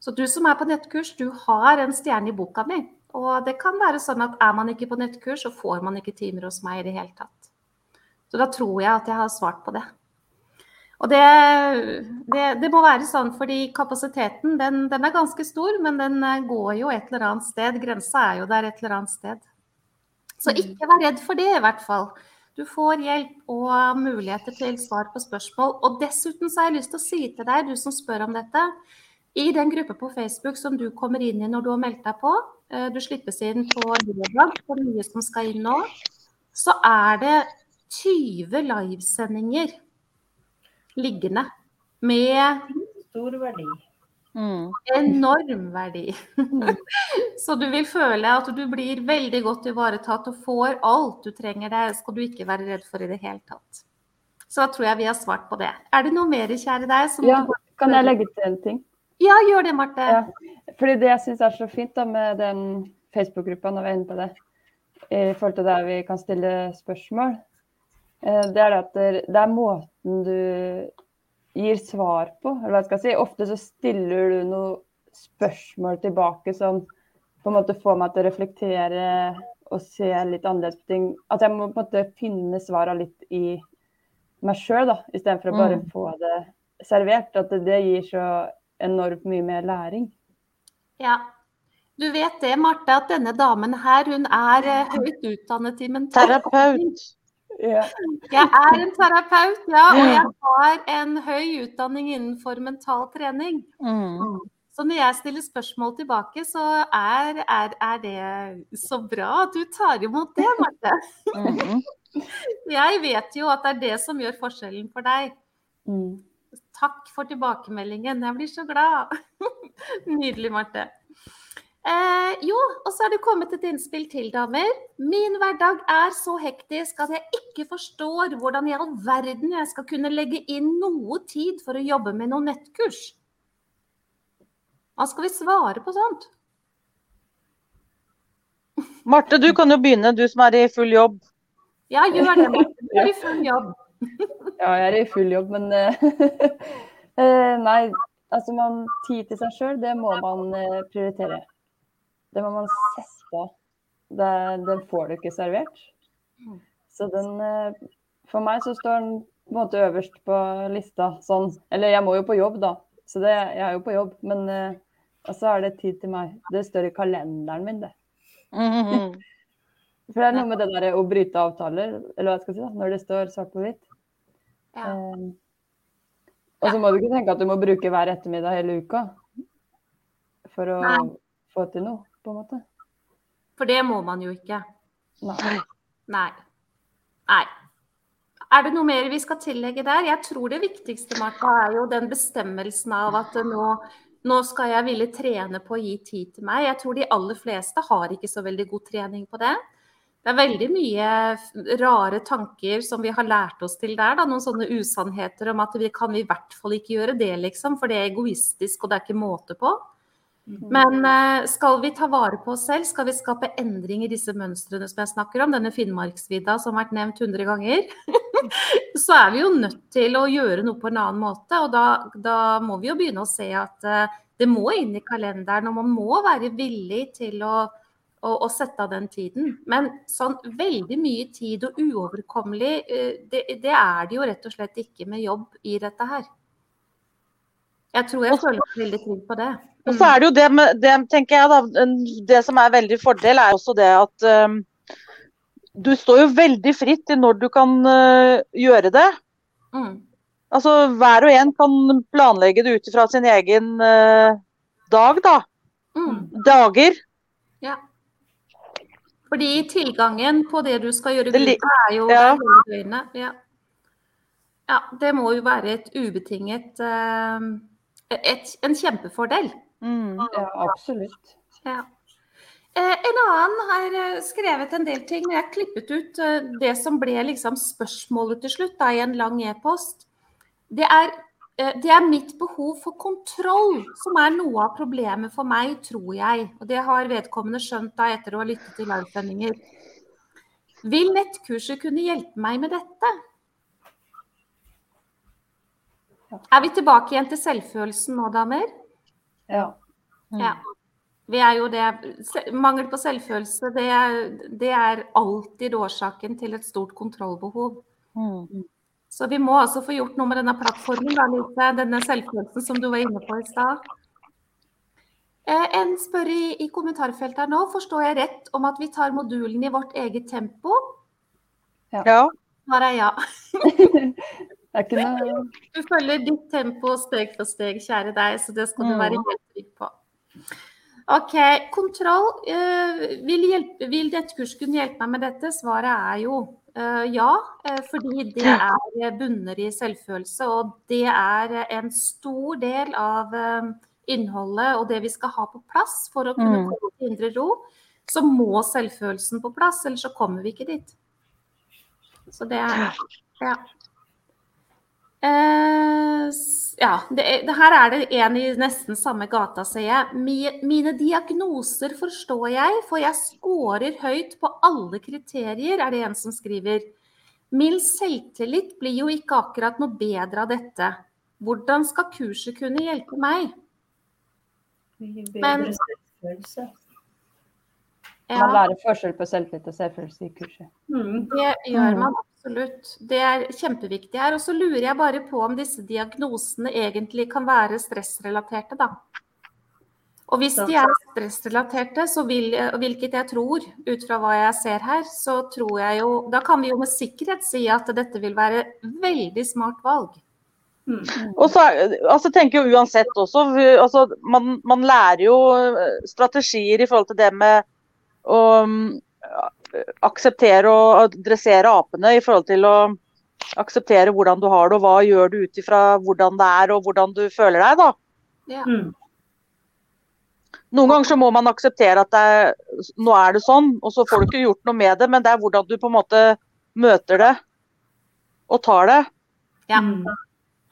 Så du som er på nettkurs, du har en stjerne i boka mi. Og det kan være sånn at er man ikke på nettkurs, så får man ikke timer hos meg i det hele tatt. Så da tror jeg at jeg har svart på det. Og det, det, det må være sånn fordi kapasiteten den, den, er ganske stor, men den eh, går jo et eller annet sted. Grensa er jo der et eller annet sted. Så ikke vær redd for det, i hvert fall. Du får hjelp og muligheter til svar på spørsmål. Og dessuten så har jeg lyst til å si til deg, du som spør om dette, i den gruppa på Facebook som du kommer inn i når du har meldt deg på, du slippes inn på lørdag for nye som skal inn nå, så er det 20 livesendinger liggende med Stor verdi. Mm. enorm verdi. Så du vil føle at du blir veldig godt ivaretatt og får alt du trenger. Det skal du ikke være redd for i det hele tatt. Så da tror jeg vi har svart på det. Er det noe mer, kjære deg? som Ja, du kan jeg legge til en ting? Ja, gjør det, Marte. Ja. Fordi det jeg syns er så fint da med den Facebook-gruppa, når vi er inne på det, i forhold til der vi kan stille spørsmål, eh, det er at det er måten du gir svar på. Eller hva jeg skal si. Ofte så stiller du noen spørsmål tilbake som på en måte får meg til å reflektere og se litt annerledes på ting. At jeg må på en måte finne svarene litt i meg sjøl, istedenfor å bare Mm. få det servert. At det gir så enormt mye mer læring. Ja. Du vet det, Marte, at denne damen her, hun er eh, høyt utdannet i mental Terapeut. Ja. Jeg er en terapeut, ja, og jeg har en høy utdanning innenfor mental trening. Mm. Så når jeg stiller spørsmål tilbake, så er, er, er det så bra at du tar imot det, Marte. Mm. Jeg vet jo at det er det som gjør forskjellen for deg. Mm. Takk for tilbakemeldingen. Jeg blir så glad. Nydelig, Marte. Eh, jo, og så er det kommet et innspill til, damer. Min hverdag er så hektisk at jeg ikke forstår hvordan i all verden jeg skal kunne legge inn noe tid for å jobbe med noen nettkurs. Hva skal vi svare på sånt? Marte, du kan jo begynne, du som er i full jobb. Ja, gjør det, Marte. Du er i full jobb. Ja, jeg er i full jobb, men eh, eh, Nei, altså man tid til seg sjøl, det må man eh, prioritere. Det må man sette på. Det, den får du ikke servert. Så den For meg så står den på en måte øverst på lista sånn. Eller jeg må jo på jobb, da. Så det, jeg er jo på jobb. Men og så er det tid til meg. Det står i kalenderen min, det. Mm. For det er noe med det der å bryte avtaler, eller hva jeg skal si, da, når det står svart på hvitt. Ja. Eh, og så må du ikke tenke at du må bruke hver ettermiddag hele uka for å Nei. få til noe, på en måte. For det må man jo ikke. Nei. Nei. Nei. Er det noe mer vi skal tillegge der? Jeg tror det viktigste Martha, er jo den bestemmelsen av at nå, nå skal jeg ville trene på å gi tid til meg. Jeg tror de aller fleste har ikke så veldig god trening på det. Det er veldig mye rare tanker som vi har lært oss til der. Da. Noen sånne usannheter om at vi kan i hvert fall ikke gjøre det, liksom. For det er egoistisk, og det er ikke måte på. Men eh, skal vi ta vare på oss selv, skal vi skape endring i disse mønstrene som jeg snakker om, denne Finnmarksvidda som har vært nevnt 100 ganger, så er vi jo nødt til å gjøre noe på en annen måte. Og da, da må vi jo begynne å se at eh, det må inn i kalenderen, og man må være villig til å, å, og sette av den tiden. Men sånn veldig mye tid og uoverkommelig, eh, det, det er det jo rett og slett ikke med jobb i dette her. Jeg tror jeg føler meg veldig trygg på det. Og så er det jo det med det, tenker jeg da, det som er veldig fordel, er også det at um, du står jo veldig fritt til når du kan uh, gjøre det. Mm. Altså hver og en kan planlegge det ut fra sin egen uh, dag, da. Mm. Dager. Fordi tilgangen på det du skal gjøre videre, er jo Ja. døgnet. Ja. ja, det må jo være et ubetinget eh, et, En kjempefordel. Mm. Ja, absolutt. Ja. Eh, en annen har eh, skrevet en del ting. Jeg har klippet ut det som ble liksom spørsmålet til slutt da, i en lang e-post. Det er, det er mitt behov for kontroll som er noe av problemet for meg, tror jeg. Og det har vedkommende skjønt da etter å ha lyttet til livesendinger. Vil nettkurset kunne hjelpe meg med dette? Er vi tilbake igjen til selvfølelsen nå, damer? Ja. Ja. Vi er jo det. Mangel på selvfølelse, det det er alltid årsaken til et stort kontrollbehov. Mm. Så vi må altså få gjort noe med denne plattformen, da, Lise. Denne selvfølelsen som du var inne på i stad. Eh, En spør i, i kommentarfeltet her nå, forstår jeg rett om at vi tar modulen i vårt eget tempo? Ja. Svaret er ja. Det er ikke noe Du følger ditt tempo steg for steg, kjære deg, så det skal du Mm. være helt trygg på. OK. Kontroll. eh, vil, hjelpe, vil dette kurset kunne hjelpe meg med dette? Svaret er jo ja. eh, fordi det er bunner i selvfølelse, og det er en stor del av eh, innholdet og det vi skal ha på plass for å kunne Mm. komme til indre ro. Så må selvfølelsen på plass, ellers så kommer vi ikke dit. Så det er ja. Eh, ja, det, det, her er det en i nesten samme gata, ser jeg. Mine diagnoser forstår jeg, for jeg scorer høyt på alle kriterier, er det en som skriver. Min selvtillit blir jo ikke akkurat noe bedre av dette. Hvordan skal kurset kunne hjelpe meg? Mye Men- bedre selvfølelse. Man Ja, lærer forskjell på selvtillit og selvfølelse i kurset. Mm. det gjør Mm. man absolutt. Det er kjempeviktig her. Og så lurer jeg bare på om disse diagnosene egentlig kan være stressrelaterte, da. Og hvis de er stressrelaterte, vil, hvilket jeg tror, ut fra hva jeg ser her, så tror jeg jo Da kan vi jo med sikkerhet si at dette vil være veldig smart valg. Mm. Og så altså, tenker jeg uansett også, altså, man, man lærer jo eh, strategier i forhold til det med å mm, akseptere og adressere apene i forhold til å akseptere hvordan du har det, og hva gjør du ut ifra hvordan det er og hvordan du føler deg. da. Ja. Mm. Noen ganger så må man akseptere at det er, nå er det sånn, og så får du ikke gjort noe med det, men det er hvordan du på en måte møter det og tar det. ja. Mm.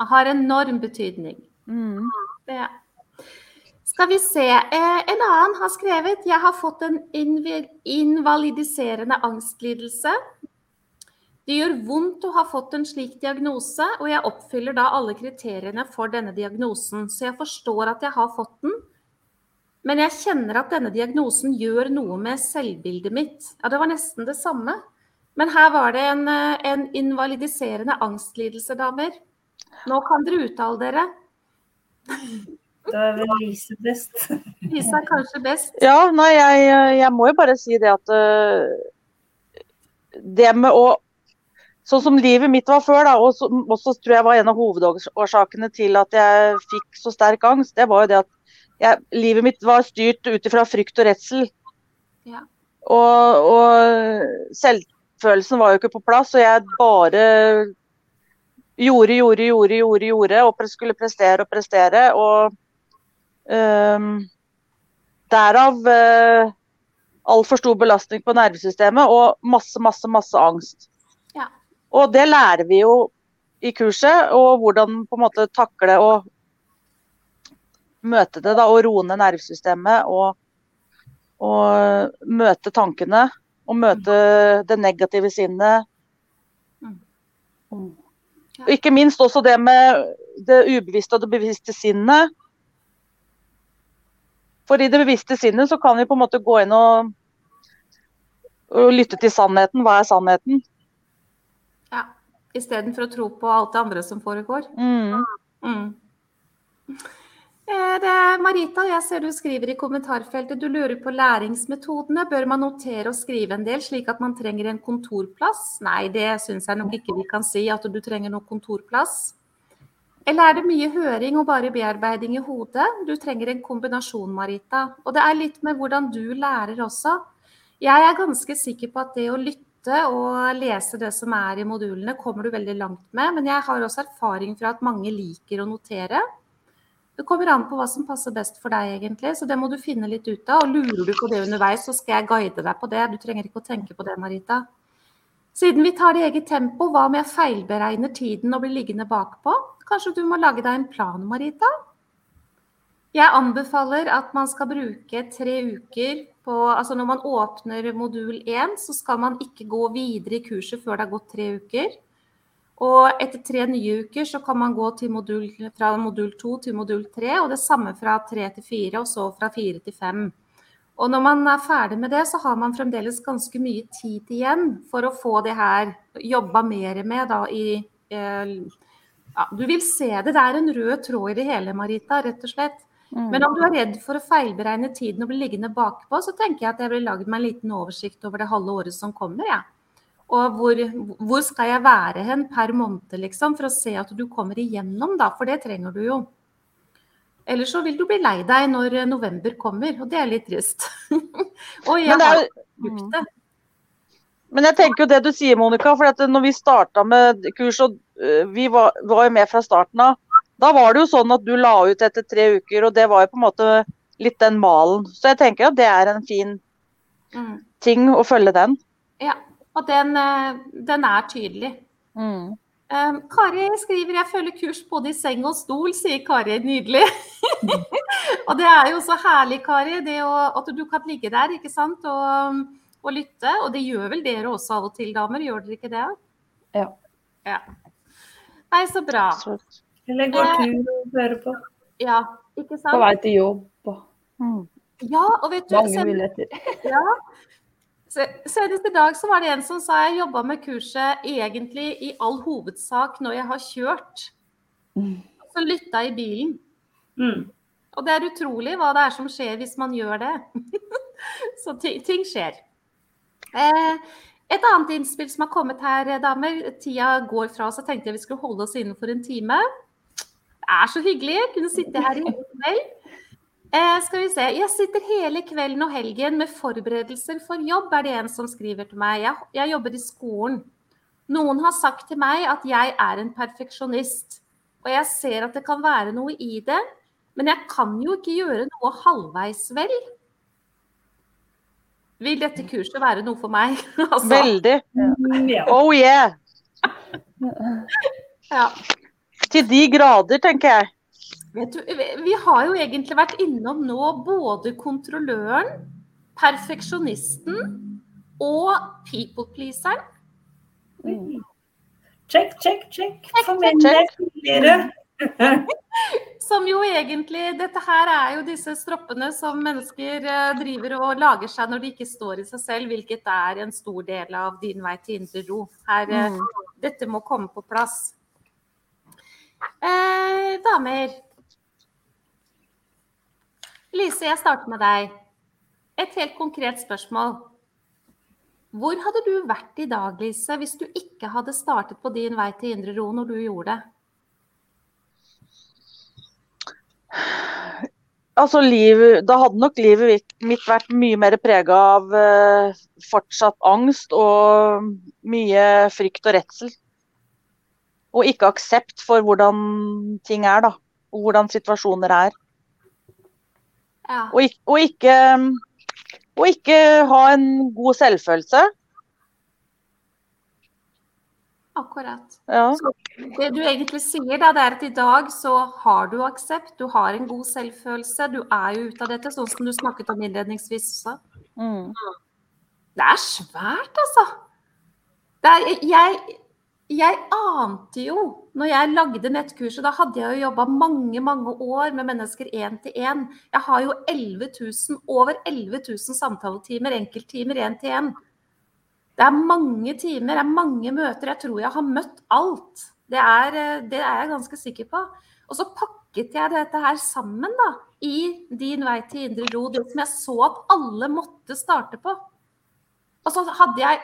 Har enorm betydning. Det. Skal vi se. Eh, en annen har skrevet Jeg har fått en invalidiserende angstlidelse. Det gjør vondt å ha fått en slik diagnose, og jeg oppfyller da alle kriteriene for denne diagnosen. Så jeg forstår at jeg har fått den. Men jeg kjenner at denne diagnosen gjør noe med selvbildet mitt. Ja, det var nesten det samme. Men her var det en, eh, en invalidiserende angstlidelse, damer. Nå kan dere uttale dere. Da er vel Lise best. Lisa er kanskje best. Ja, nei, jeg, jeg må jo bare si det at øh, Det med å Sånn som livet mitt var før, da, og som også tror jeg var en av hovedårsakene til at jeg fikk så sterk angst, det var jo det at jeg, livet mitt var styrt ut ifra frykt og redsel. Ja. Og, og selvfølelsen var jo ikke på plass, og jeg bare gjorde, gjorde, gjorde, gjorde, gjorde, og skulle prestere og prestere. Og øhm, derav uh, altfor stor belastning på nervesystemet og masse, masse, masse angst. Ja. Og det lærer vi jo i kurset, og hvordan på en måte takle og møte det da, og roe ned nervesystemet og, og møte tankene. Og møte det negative sinnet. Mm. Og ikke minst også det med det ubevisste og det bevisste sinnet. For i det bevisste sinnet så kan vi på en måte gå inn og, og lytte til sannheten. Hva er sannheten? Ja. Istedenfor å tro på alt det andre som foregår. Mm. Mm. Eh, Det Marita, jeg ser du skriver i kommentarfeltet du lurer på læringsmetodene. Bør man notere og skrive en del, slik at man trenger en kontorplass? Nei, det syns jeg nok ikke vi kan si, at du trenger noen kontorplass. Eller er det mye høring og bare bearbeiding i hodet? Du trenger en kombinasjon, Marita. Og det er litt med hvordan du lærer også. Jeg er ganske sikker på at det å lytte og lese det som er i modulene, kommer du veldig langt med. Men jeg har også erfaring fra at mange liker å notere. Det kommer an på hva som passer best for deg, egentlig. Så det må du finne litt ut av. Og lurer du på det underveis, så skal jeg guide deg på det. Du trenger ikke å tenke på det, Marita. Siden vi tar det i eget tempo, hva om jeg feilberegner tiden og blir liggende bakpå? Kanskje du må lage deg en plan, Marita? Jeg anbefaler at man skal bruke tre uker på Altså når man åpner modul 1, så skal man ikke gå videre i kurset før det har gått tre uker. Og etter tre nye uker så kan man gå modul, fra modul 2 til modul 3, og det samme fra 3 til 4, og så fra 4 til 5. Og når man er ferdig med det, så har man fremdeles ganske mye tid igjen for å få det her jobba mer med da i eh, ja, Du vil se det. Det er en rød tråd i det hele, Marita, rett og slett. Men om du er redd for å feilberegne tiden og bli liggende bakpå, så tenker jeg at jeg vil lage meg en liten oversikt over det halve året som kommer. Ja. Og hvor, hvor skal jeg være hen per måned, liksom, for å se at du kommer igjennom, da. For det trenger du jo. Ellers så vil du bli lei deg når november kommer, og det er litt trist. og jeg det er har brukt det. Men jeg tenker jo det du sier, Monica. For at når vi starta med kurs, og øh, vi var, var jo med fra starten av, da var det jo sånn at du la ut etter tre uker, og det var jo på en måte litt den malen. Så jeg tenker at det er en fin Mm. ting å følge den. Ja. Og den, eh, den er tydelig. Mm. Um, Kari skriver jeg følger kurs både i seng og stol, sier Kari. Nydelig. og det er jo så herlig, Kari, det å, at du kan ligge der ikke sant, og, og, lytte. Og det gjør vel dere også av og til, damer? Gjør dere ikke det? Ja. ja. Nei, så bra. Eller går tur og hører på. Ja, ikke sant? På vei til jobb. Mm. Ja, og vet du Mange muligheter. ja. Senest i dag så var det en som sa jeg jobba med kurset egentlig i all hovedsak når jeg har kjørt. Så lytta i bilen. Mm. Og det er utrolig hva det er som skjer hvis man gjør det. så ting skjer. Eh, et annet innspill som har kommet her, damer. Tida går fra oss. Jeg tenkte vi skulle holde oss innenfor en time. Det er så hyggelig. Jeg kunne sitte her i kveld. Eh, skal vi se. Jeg sitter hele kvelden og helgen med forberedelser for jobb, er det en som skriver til meg. Jeg, jeg, jobber i skolen. Noen har sagt til meg at jeg er en perfeksjonist. Og jeg ser at det kan være noe i det, men jeg kan jo ikke gjøre noe halvveis vel. Vil dette kurset være noe for meg? altså. Veldig. Oh yeah! ja. Til de grader, tenker jeg. Vet du, vi har jo egentlig vært innom nå både kontrolløren, perfeksjonisten og people-pleaseren. Mm. Check, check, check. Familie Som jo egentlig Dette her er jo disse stroppene som mennesker eh, driver og lager seg når de ikke står i seg selv, hvilket er en stor del av din vei til indre ro. Her, eh, mm. Dette må komme på plass. Eh, damer, Lise, jeg starter med deg. Et helt konkret spørsmål. Hvor hadde du vært i dag, Lise, hvis du ikke hadde startet på din vei til indre ro når du gjorde det? Altså, liv, da hadde nok livet mitt vært mye mer prega av uh, fortsatt angst og mye frykt og redsel. Og ikke aksept for hvordan ting er, da. Og hvordan situasjoner er. Ja. Og, og, ikke, og ikke ha en god selvfølelse. Akkurat. Ja. Så det du egentlig sier, da, det er at i dag så har du aksept, du har en god selvfølelse. Du er jo ute av dette, sånn som du snakket om innledningsvis også. Mm. Det er svært, altså. Er, jeg, jeg ante jo, når jeg lagde nettkurset, da hadde jeg jo jobba mange mange år med mennesker én til én. Jeg har jo 11 000, over 11 000 samtaletimer, enkelttimer én til én. Det er mange timer, det er mange møter. Jeg tror jeg har møtt alt. Det er, det er jeg ganske sikker på. Og så pakket jeg dette her sammen da, i Din vei til indre ro, det som jeg så at alle måtte starte på. Og så hadde jeg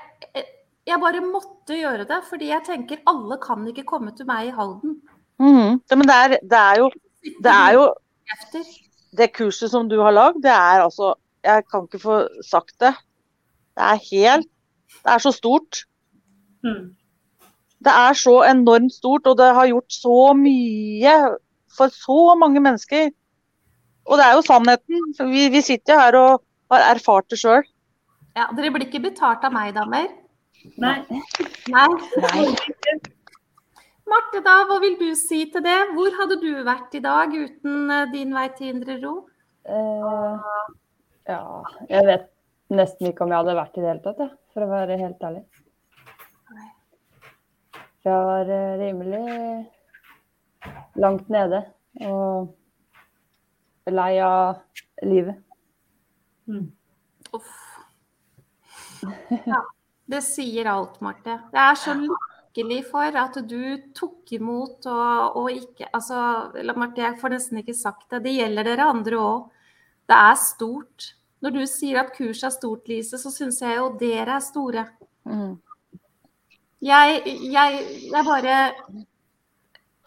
jeg bare måtte gjøre det, fordi jeg tenker alle kan ikke komme til meg i Halden. Mm, det, men det er, det er, jo, det er jo Det kurset som du har lagd, det er altså Jeg kan ikke få sagt det. Det er helt Det er så stort. Mm. Det er så enormt stort, og det har gjort så mye for så mange mennesker. Og det er jo sannheten. Vi, vi sitter her og har erfart det sjøl. Ja, dere blir ikke betalt av meg, damer? Nei. Nei. Marte, da, hva vil du si til det? Hvor hadde du vært i dag uten eh, din vei til indre ro? Eh, ja, jeg vet nesten ikke om jeg hadde vært i det hele tatt, ja, for å være helt ærlig. Jeg var eh, rimelig langt nede og lei av livet. Mm. Uff. Ja. Det sier alt, Marte. Det er så lykkelig for at du tok imot og, og ikke Altså, Marte, jeg får nesten ikke sagt det. Det gjelder dere andre òg. Det er stort. Når du sier at kurset er stort, Lise, så syns jeg jo dere er store. Mm. Jeg, jeg, jeg bare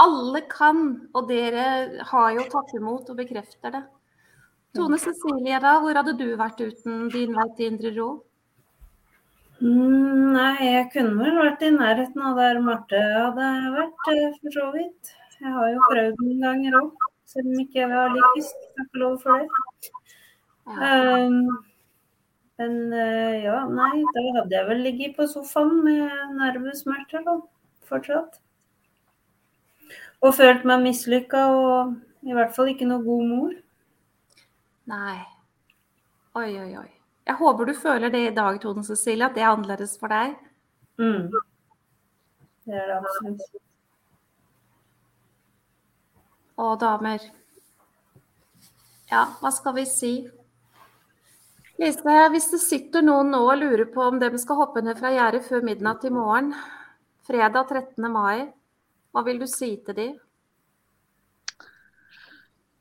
Alle kan, og dere har jo tatt imot og bekrefter det. Tone Cecilie, da, hvor hadde du vært uten din vei til indre ro? Mm, nei, jeg kunne vel vært i nærheten av der Marte hadde vært, eh, for så vidt. Jeg har jo prøvd noen ganger òg, selv om ikke jeg har lykkes. Takk og lov for det. Um, men uh, ja, nei, da hadde jeg vel ligget på sofaen med nervesmerter, da. Fortsatt. og følt meg mislykka og i hvert fall ikke noe god mor. Nei. Oi, oi, oi. Jeg håper du føler det i dag, Tone Cecilie, at det er annerledes for deg. Mm. Det er det absolutt. Å, damer. Ja, hva skal vi si? Lise, hvis det sitter noen nå og lurer på om de skal hoppe ned fra gjerdet før midnatt i morgen, fredag 13. mai, hva vil du si til de?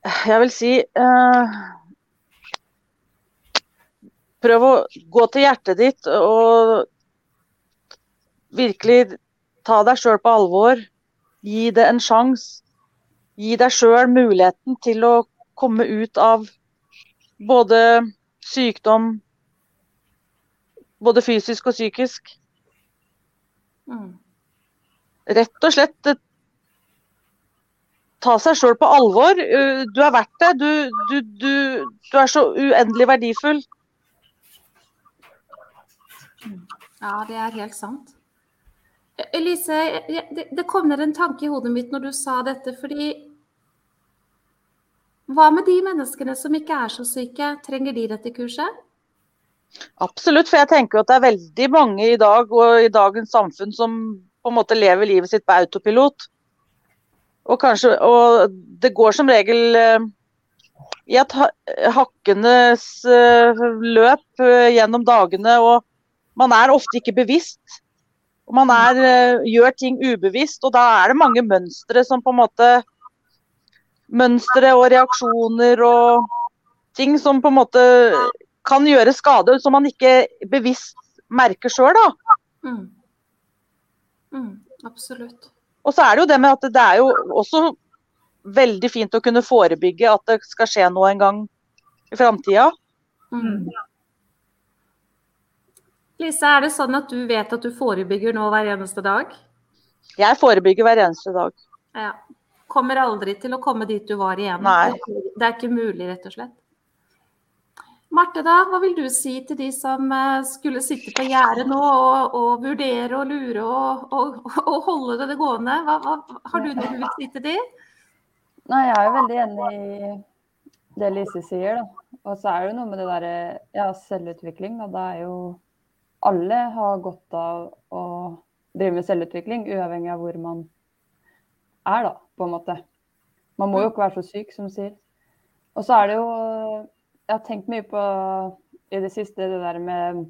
Jeg vil si eh, Prøv å gå til hjertet ditt og virkelig ta deg sjøl på alvor. Gi det en sjanse. Gi deg sjøl muligheten til å komme ut av både sykdom, både fysisk og psykisk. Mm. Rett og slett eh, ta seg sjøl på alvor. Uh, Du er verdt det. Du, du, du, du er så uendelig verdifull. Ja, det er helt sant. Elise, det, det kom ned en tanke i hodet mitt når du sa dette, fordi Hva med de menneskene som ikke er så syke? Trenger de dette kurset? Absolutt, for jeg tenker at det er veldig mange i dag og i dagens samfunn som på en måte lever livet sitt på autopilot. Og, kanskje, og det går som regel eh, i et hakkenes eh, løp eh, gjennom dagene, og man er ofte ikke bevisst. Og man er, gjør ting ubevisst, og da er det mange mønstre som på en måte Mønstre og reaksjoner og ting som på en måte kan gjøre skade, som man ikke bevisst merker sjøl. Mm. Mm, absolutt. Og så er det jo det med at det er jo også veldig fint å kunne forebygge at det skal skje noe en gang i framtida. Mm. Lise, er det sånn at du vet at du forebygger nå hver eneste dag? Jeg forebygger hver eneste dag. Ja. Kommer aldri til å komme dit du var igjen. Nei. Det er ikke mulig, rett og slett. Marte, da, hva vil du si til de som eh, skulle sitte på gjerdet nå og, og vurdere og lure og, og, og holde det gående? Hva, hva, har du noe du vil si til de? Nei, jeg er jo veldig enig i det Lise sier, da. Og så er det jo noe med det derre ja, selvutvikling. Og det er jo Alle har godt av å drive med selvutvikling, uavhengig av hvor man er, da, på en måte. Man må jo ikke være så syk, som du sier. Og så er det jo Jeg har tenkt mye på i det siste det der med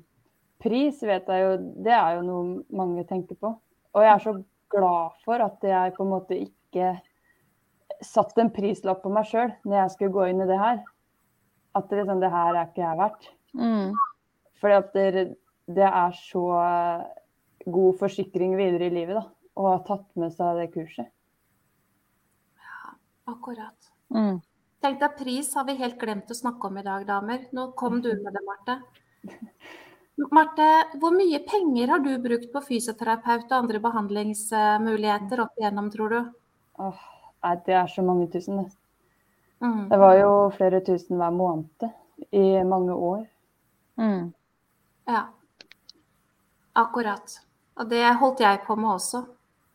pris, vet jeg jo Det er jo noe mange tenker på. Og jeg er så glad for at jeg på en måte ikke satt en prislapp på meg sjøl når jeg skulle gå inn i det her. At det, liksom, det her er ikke jeg verdt. Fordi at det, det er så god forsikring videre i livet da, å ha tatt med seg det kurset. Akkurat. Mm. Tenk deg pris har vi helt glemt å snakke om i dag, damer. Nå kom du med det, Marte. Marte, hvor mye penger har du brukt på fysioterapeut og andre behandlingsmuligheter opp igjennom, tror du? Åh, nei, det er så mange tusen. det. Mm. Det var jo flere tusen hver måned i mange år. Mm. Ja. Akkurat. Og det holdt jeg på med også.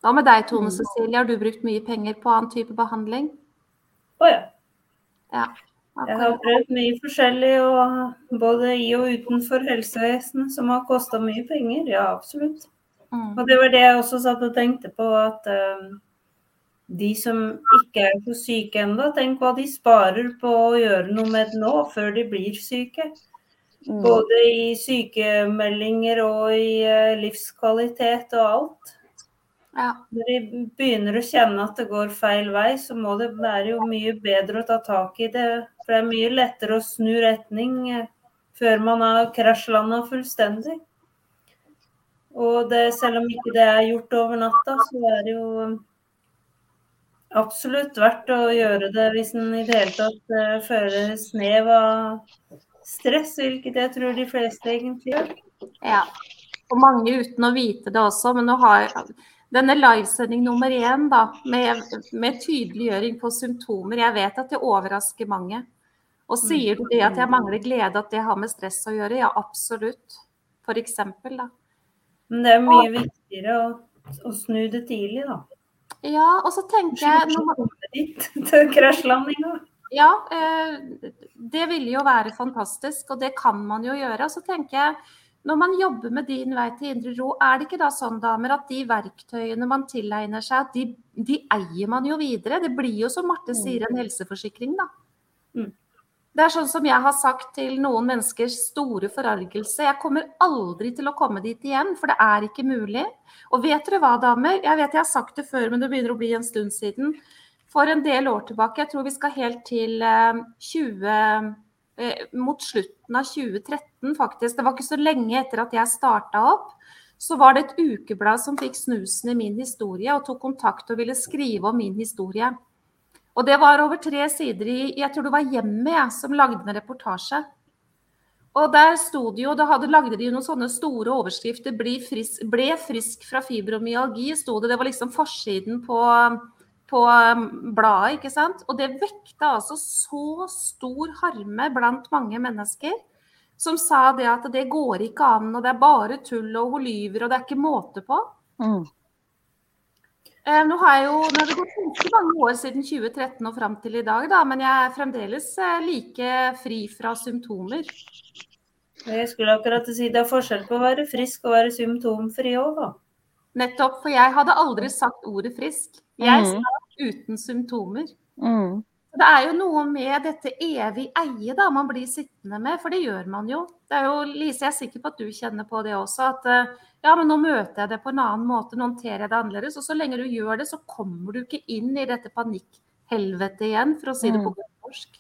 Hva med deg, Tone Mm. Cecilie? Har du brukt mye penger på annen type behandling? Å ja. Ja. Jeg har prøvd mye forskjellig, og både i og utenfor helsevesenet, som har kosta mye penger. Ja, absolutt. Mm. Og det var det jeg også satt og tenkte på, at um, de som ikke er så syke ennå, tenk hva de sparer på å gjøre noe med det nå, før de blir syke. Mm. Både i sykemeldinger og i uh, livskvalitet og alt. Ja. Når de begynner å kjenne at det går feil vei, så må det være jo mye bedre å ta tak i det. For det er mye lettere å snu retning eh, før man har krasjlanda fullstendig. Og det, selv om ikke det er gjort over natta, så er det jo eh, absolutt verdt å gjøre det hvis en i det hele tatt eh, føler snev av stress, hvilket jeg tror de fleste egentlig gjør. ja. Og mange uten å vite det også. Men nå har denne livesending nummer én da, med, med tydeliggjøring på symptomer, jeg vet at det overrasker mange. Og sier du det at jeg mangler glede, at det har med stress å gjøre? Ja, absolutt. For eksempel, da. Men det er mye viktigere å, å snu det tidlig, da. Ja, og så tenker jeg når til krasjlandinga. Ja, eh, det ville jo være fantastisk, og det kan man jo gjøre. Og så tenker jeg, når man jobber med din vei til indre ro, er det ikke da sånn, damer, at de verktøyene man tilegner seg, de, de eier man jo videre? Det blir jo, som Marte sier, en helseforsikring, da. Mm. Det er sånn som jeg har sagt til noen menneskers store forargelse. Jeg kommer aldri til å komme dit igjen, for det er ikke mulig. Og vet dere hva, damer? Jeg vet jeg har sagt det før, men det begynner å bli en stund siden. For en del år tilbake, jeg tror vi skal helt til eh, 20 eh, Mot slutten av 2013, faktisk. Det var ikke så lenge etter at jeg starta opp. Så var det et ukeblad som fikk snusen i min historie og tok kontakt og ville skrive om min historie. Og det var over tre sider i Jeg tror det var Hjemmet jeg, som lagde en reportasje. Og der sto det jo, da hadde lagde de noen sånne store overskrifter. 'Ble frisk, ble frisk fra fibromyalgi', sto det. Det var liksom forsiden på, på um, bladet, ikke sant. Og det vekta altså så stor harme blant mange mennesker. Som sa det at det går ikke an, og det er bare tull, og hun lyver, og det er ikke måte på. Mm. Eh, Nå har jeg jo, nå har det gått ganske mange år siden 2013 og fram til i dag, da, men jeg er fremdeles eh, like fri fra symptomer. Jeg skulle akkurat si det er forskjell på å være frisk og være symptomfri òg, da. Nettopp, for jeg hadde aldri sagt ordet frisk. Jeg Mhm. sa uten symptomer. Mm. Det er jo noe med dette evig eie da, man blir sittende med, for det gjør man jo. Det er jo, Lise, jeg er sikker på at du kjenner på det også, at eh, ja, men nå møter jeg det på en annen måte, nå håndterer jeg det annerledes. Og så lenge du gjør det, så kommer du ikke inn i dette panikkhelvetet igjen, for å si det på godt norsk.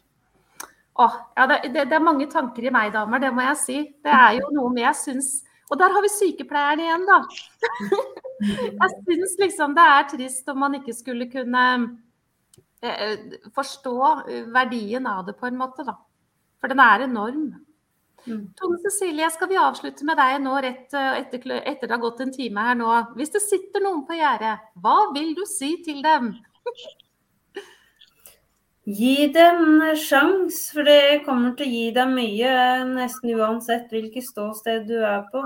Åh, ja, det, det, det er mange tanker i meg, damer, det må jeg si. Det er jo noe med jeg syns Og der har vi sykepleieren igjen, da. jeg syns liksom det er trist om man ikke skulle kunne eh, forstå verdien av det på en måte, da. For den er enorm. Mm. Tone Cecilie, skal vi avslutte med deg nå rett eh, etter, etter det har gått en time her nå. Hvis det sitter noen på gjerdet, hva vil du si til dem? Gi dem en sjanse, for det kommer til å gi deg mye, nesten uansett hvilket ståsted du er på.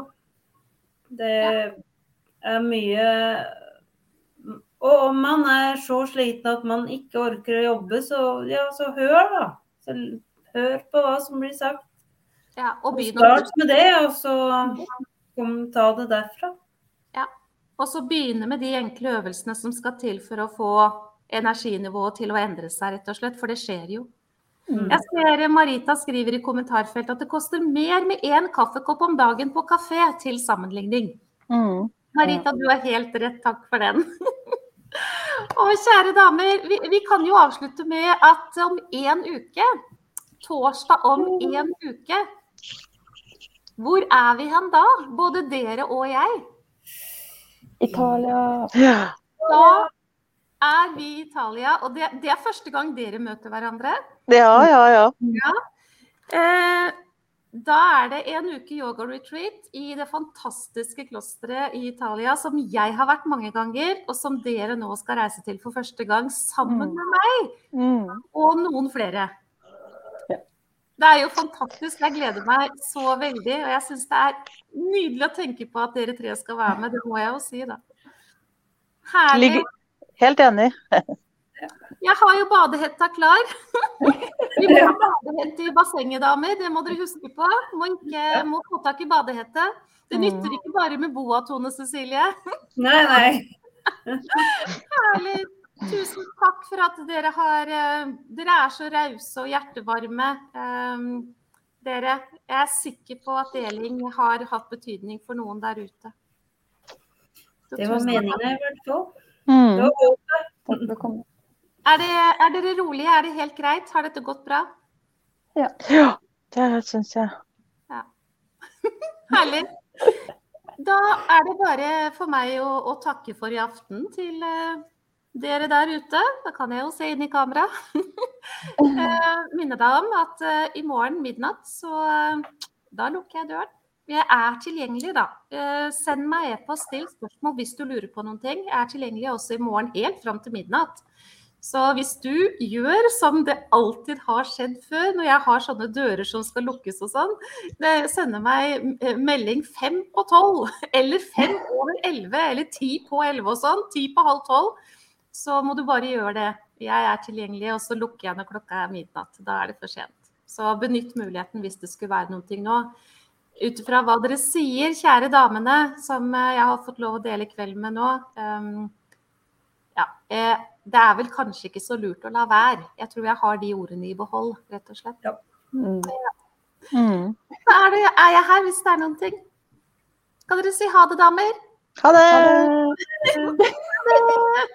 Det er mye Og om man er så sliten at man ikke orker å jobbe, så, ja, så hør, da. Så hør på hva som blir sagt. Ja, og begynn Start med det, og så kom, ta det derfra. Og så begynne med de enkle øvelsene som skal til for å få energinivået til å endre seg, rett og slett. For det skjer jo. Mm. Jeg ser Marita skriver i kommentarfeltet at det koster mer med én kaffekopp om dagen på kafé, til sammenligning. Mm. Marita, du har helt rett. Takk for den. Og kjære damer, vi, vi kan jo avslutte med at om én uke, torsdag om én uke, hvor er vi hen da? Både dere og jeg. Italia. Ja. Da er vi i Italia, og det, det er første gang dere møter hverandre. ja, ja, ja. Eh, da er det en uke yoga-retreat i det fantastiske klosteret i Italia, som jeg har vært mange ganger, og som dere nå skal reise til for første gang sammen Mm. med meg Mm. og noen flere. Ja. Det er jo fantastisk. Jeg gleder meg så veldig. Og jeg syns det er nydelig å tenke på at dere tre skal være med. Det må jeg jo si, da. Herlig. Ligger- Helt enig. Jeg har jo badehetta klar. Vi må ha badehette i bassenget, damer. Det må dere huske på. Må, ikke, må få tak i badehette. Det nytter ikke bare med boa, Tone Cecilie. Nei, nei. Herlig. Tusen takk for at dere har eh, Dere er så rause og hjertevarme. Um, dere. Jeg er sikker på at deling har hatt betydning for noen der ute. Så Det var meningen, i hvert fall. Mm. Er, det, er dere rolige? Er det helt greit? Har dette gått bra? Ja, det syns jeg. Herlig. Da er det bare for meg å, å takke for i aften til uh, dere der ute. Da kan jeg jo se inn i kamera. uh, minne deg om at uh, i morgen midnatt, så da lukker jeg døren. Jeg er tilgjengelig, da. Eh, send meg e-post, still spørsmål hvis du lurer på noen ting. Jeg er tilgjengelig også i morgen helt fram til midnatt. Så hvis du gjør som det alltid har skjedd før, når jeg har sånne dører som skal lukkes og sånn, sender meg eh, melding fem på tolv, eller fem over elleve, eller ti på elleve og sånn, ti på halv tolv, så må du bare gjøre det. Jeg er tilgjengelig, og så lukker jeg når klokka er midnatt. Da er det for sent. Så benytt muligheten hvis det skulle være noe nå. Ut ifra hva dere sier, kjære damene, som eh, jeg har fått lov å dele kvelden med nå. Um, ja, eh, det er vel kanskje ikke så lurt å la være. Jeg tror jeg har de ordene i behold, rett og slett. Ja. Mm. Mm. Så er, det, er jeg her hvis det er noen ting. Kan dere si ha det, damer? Ha det! Ha det.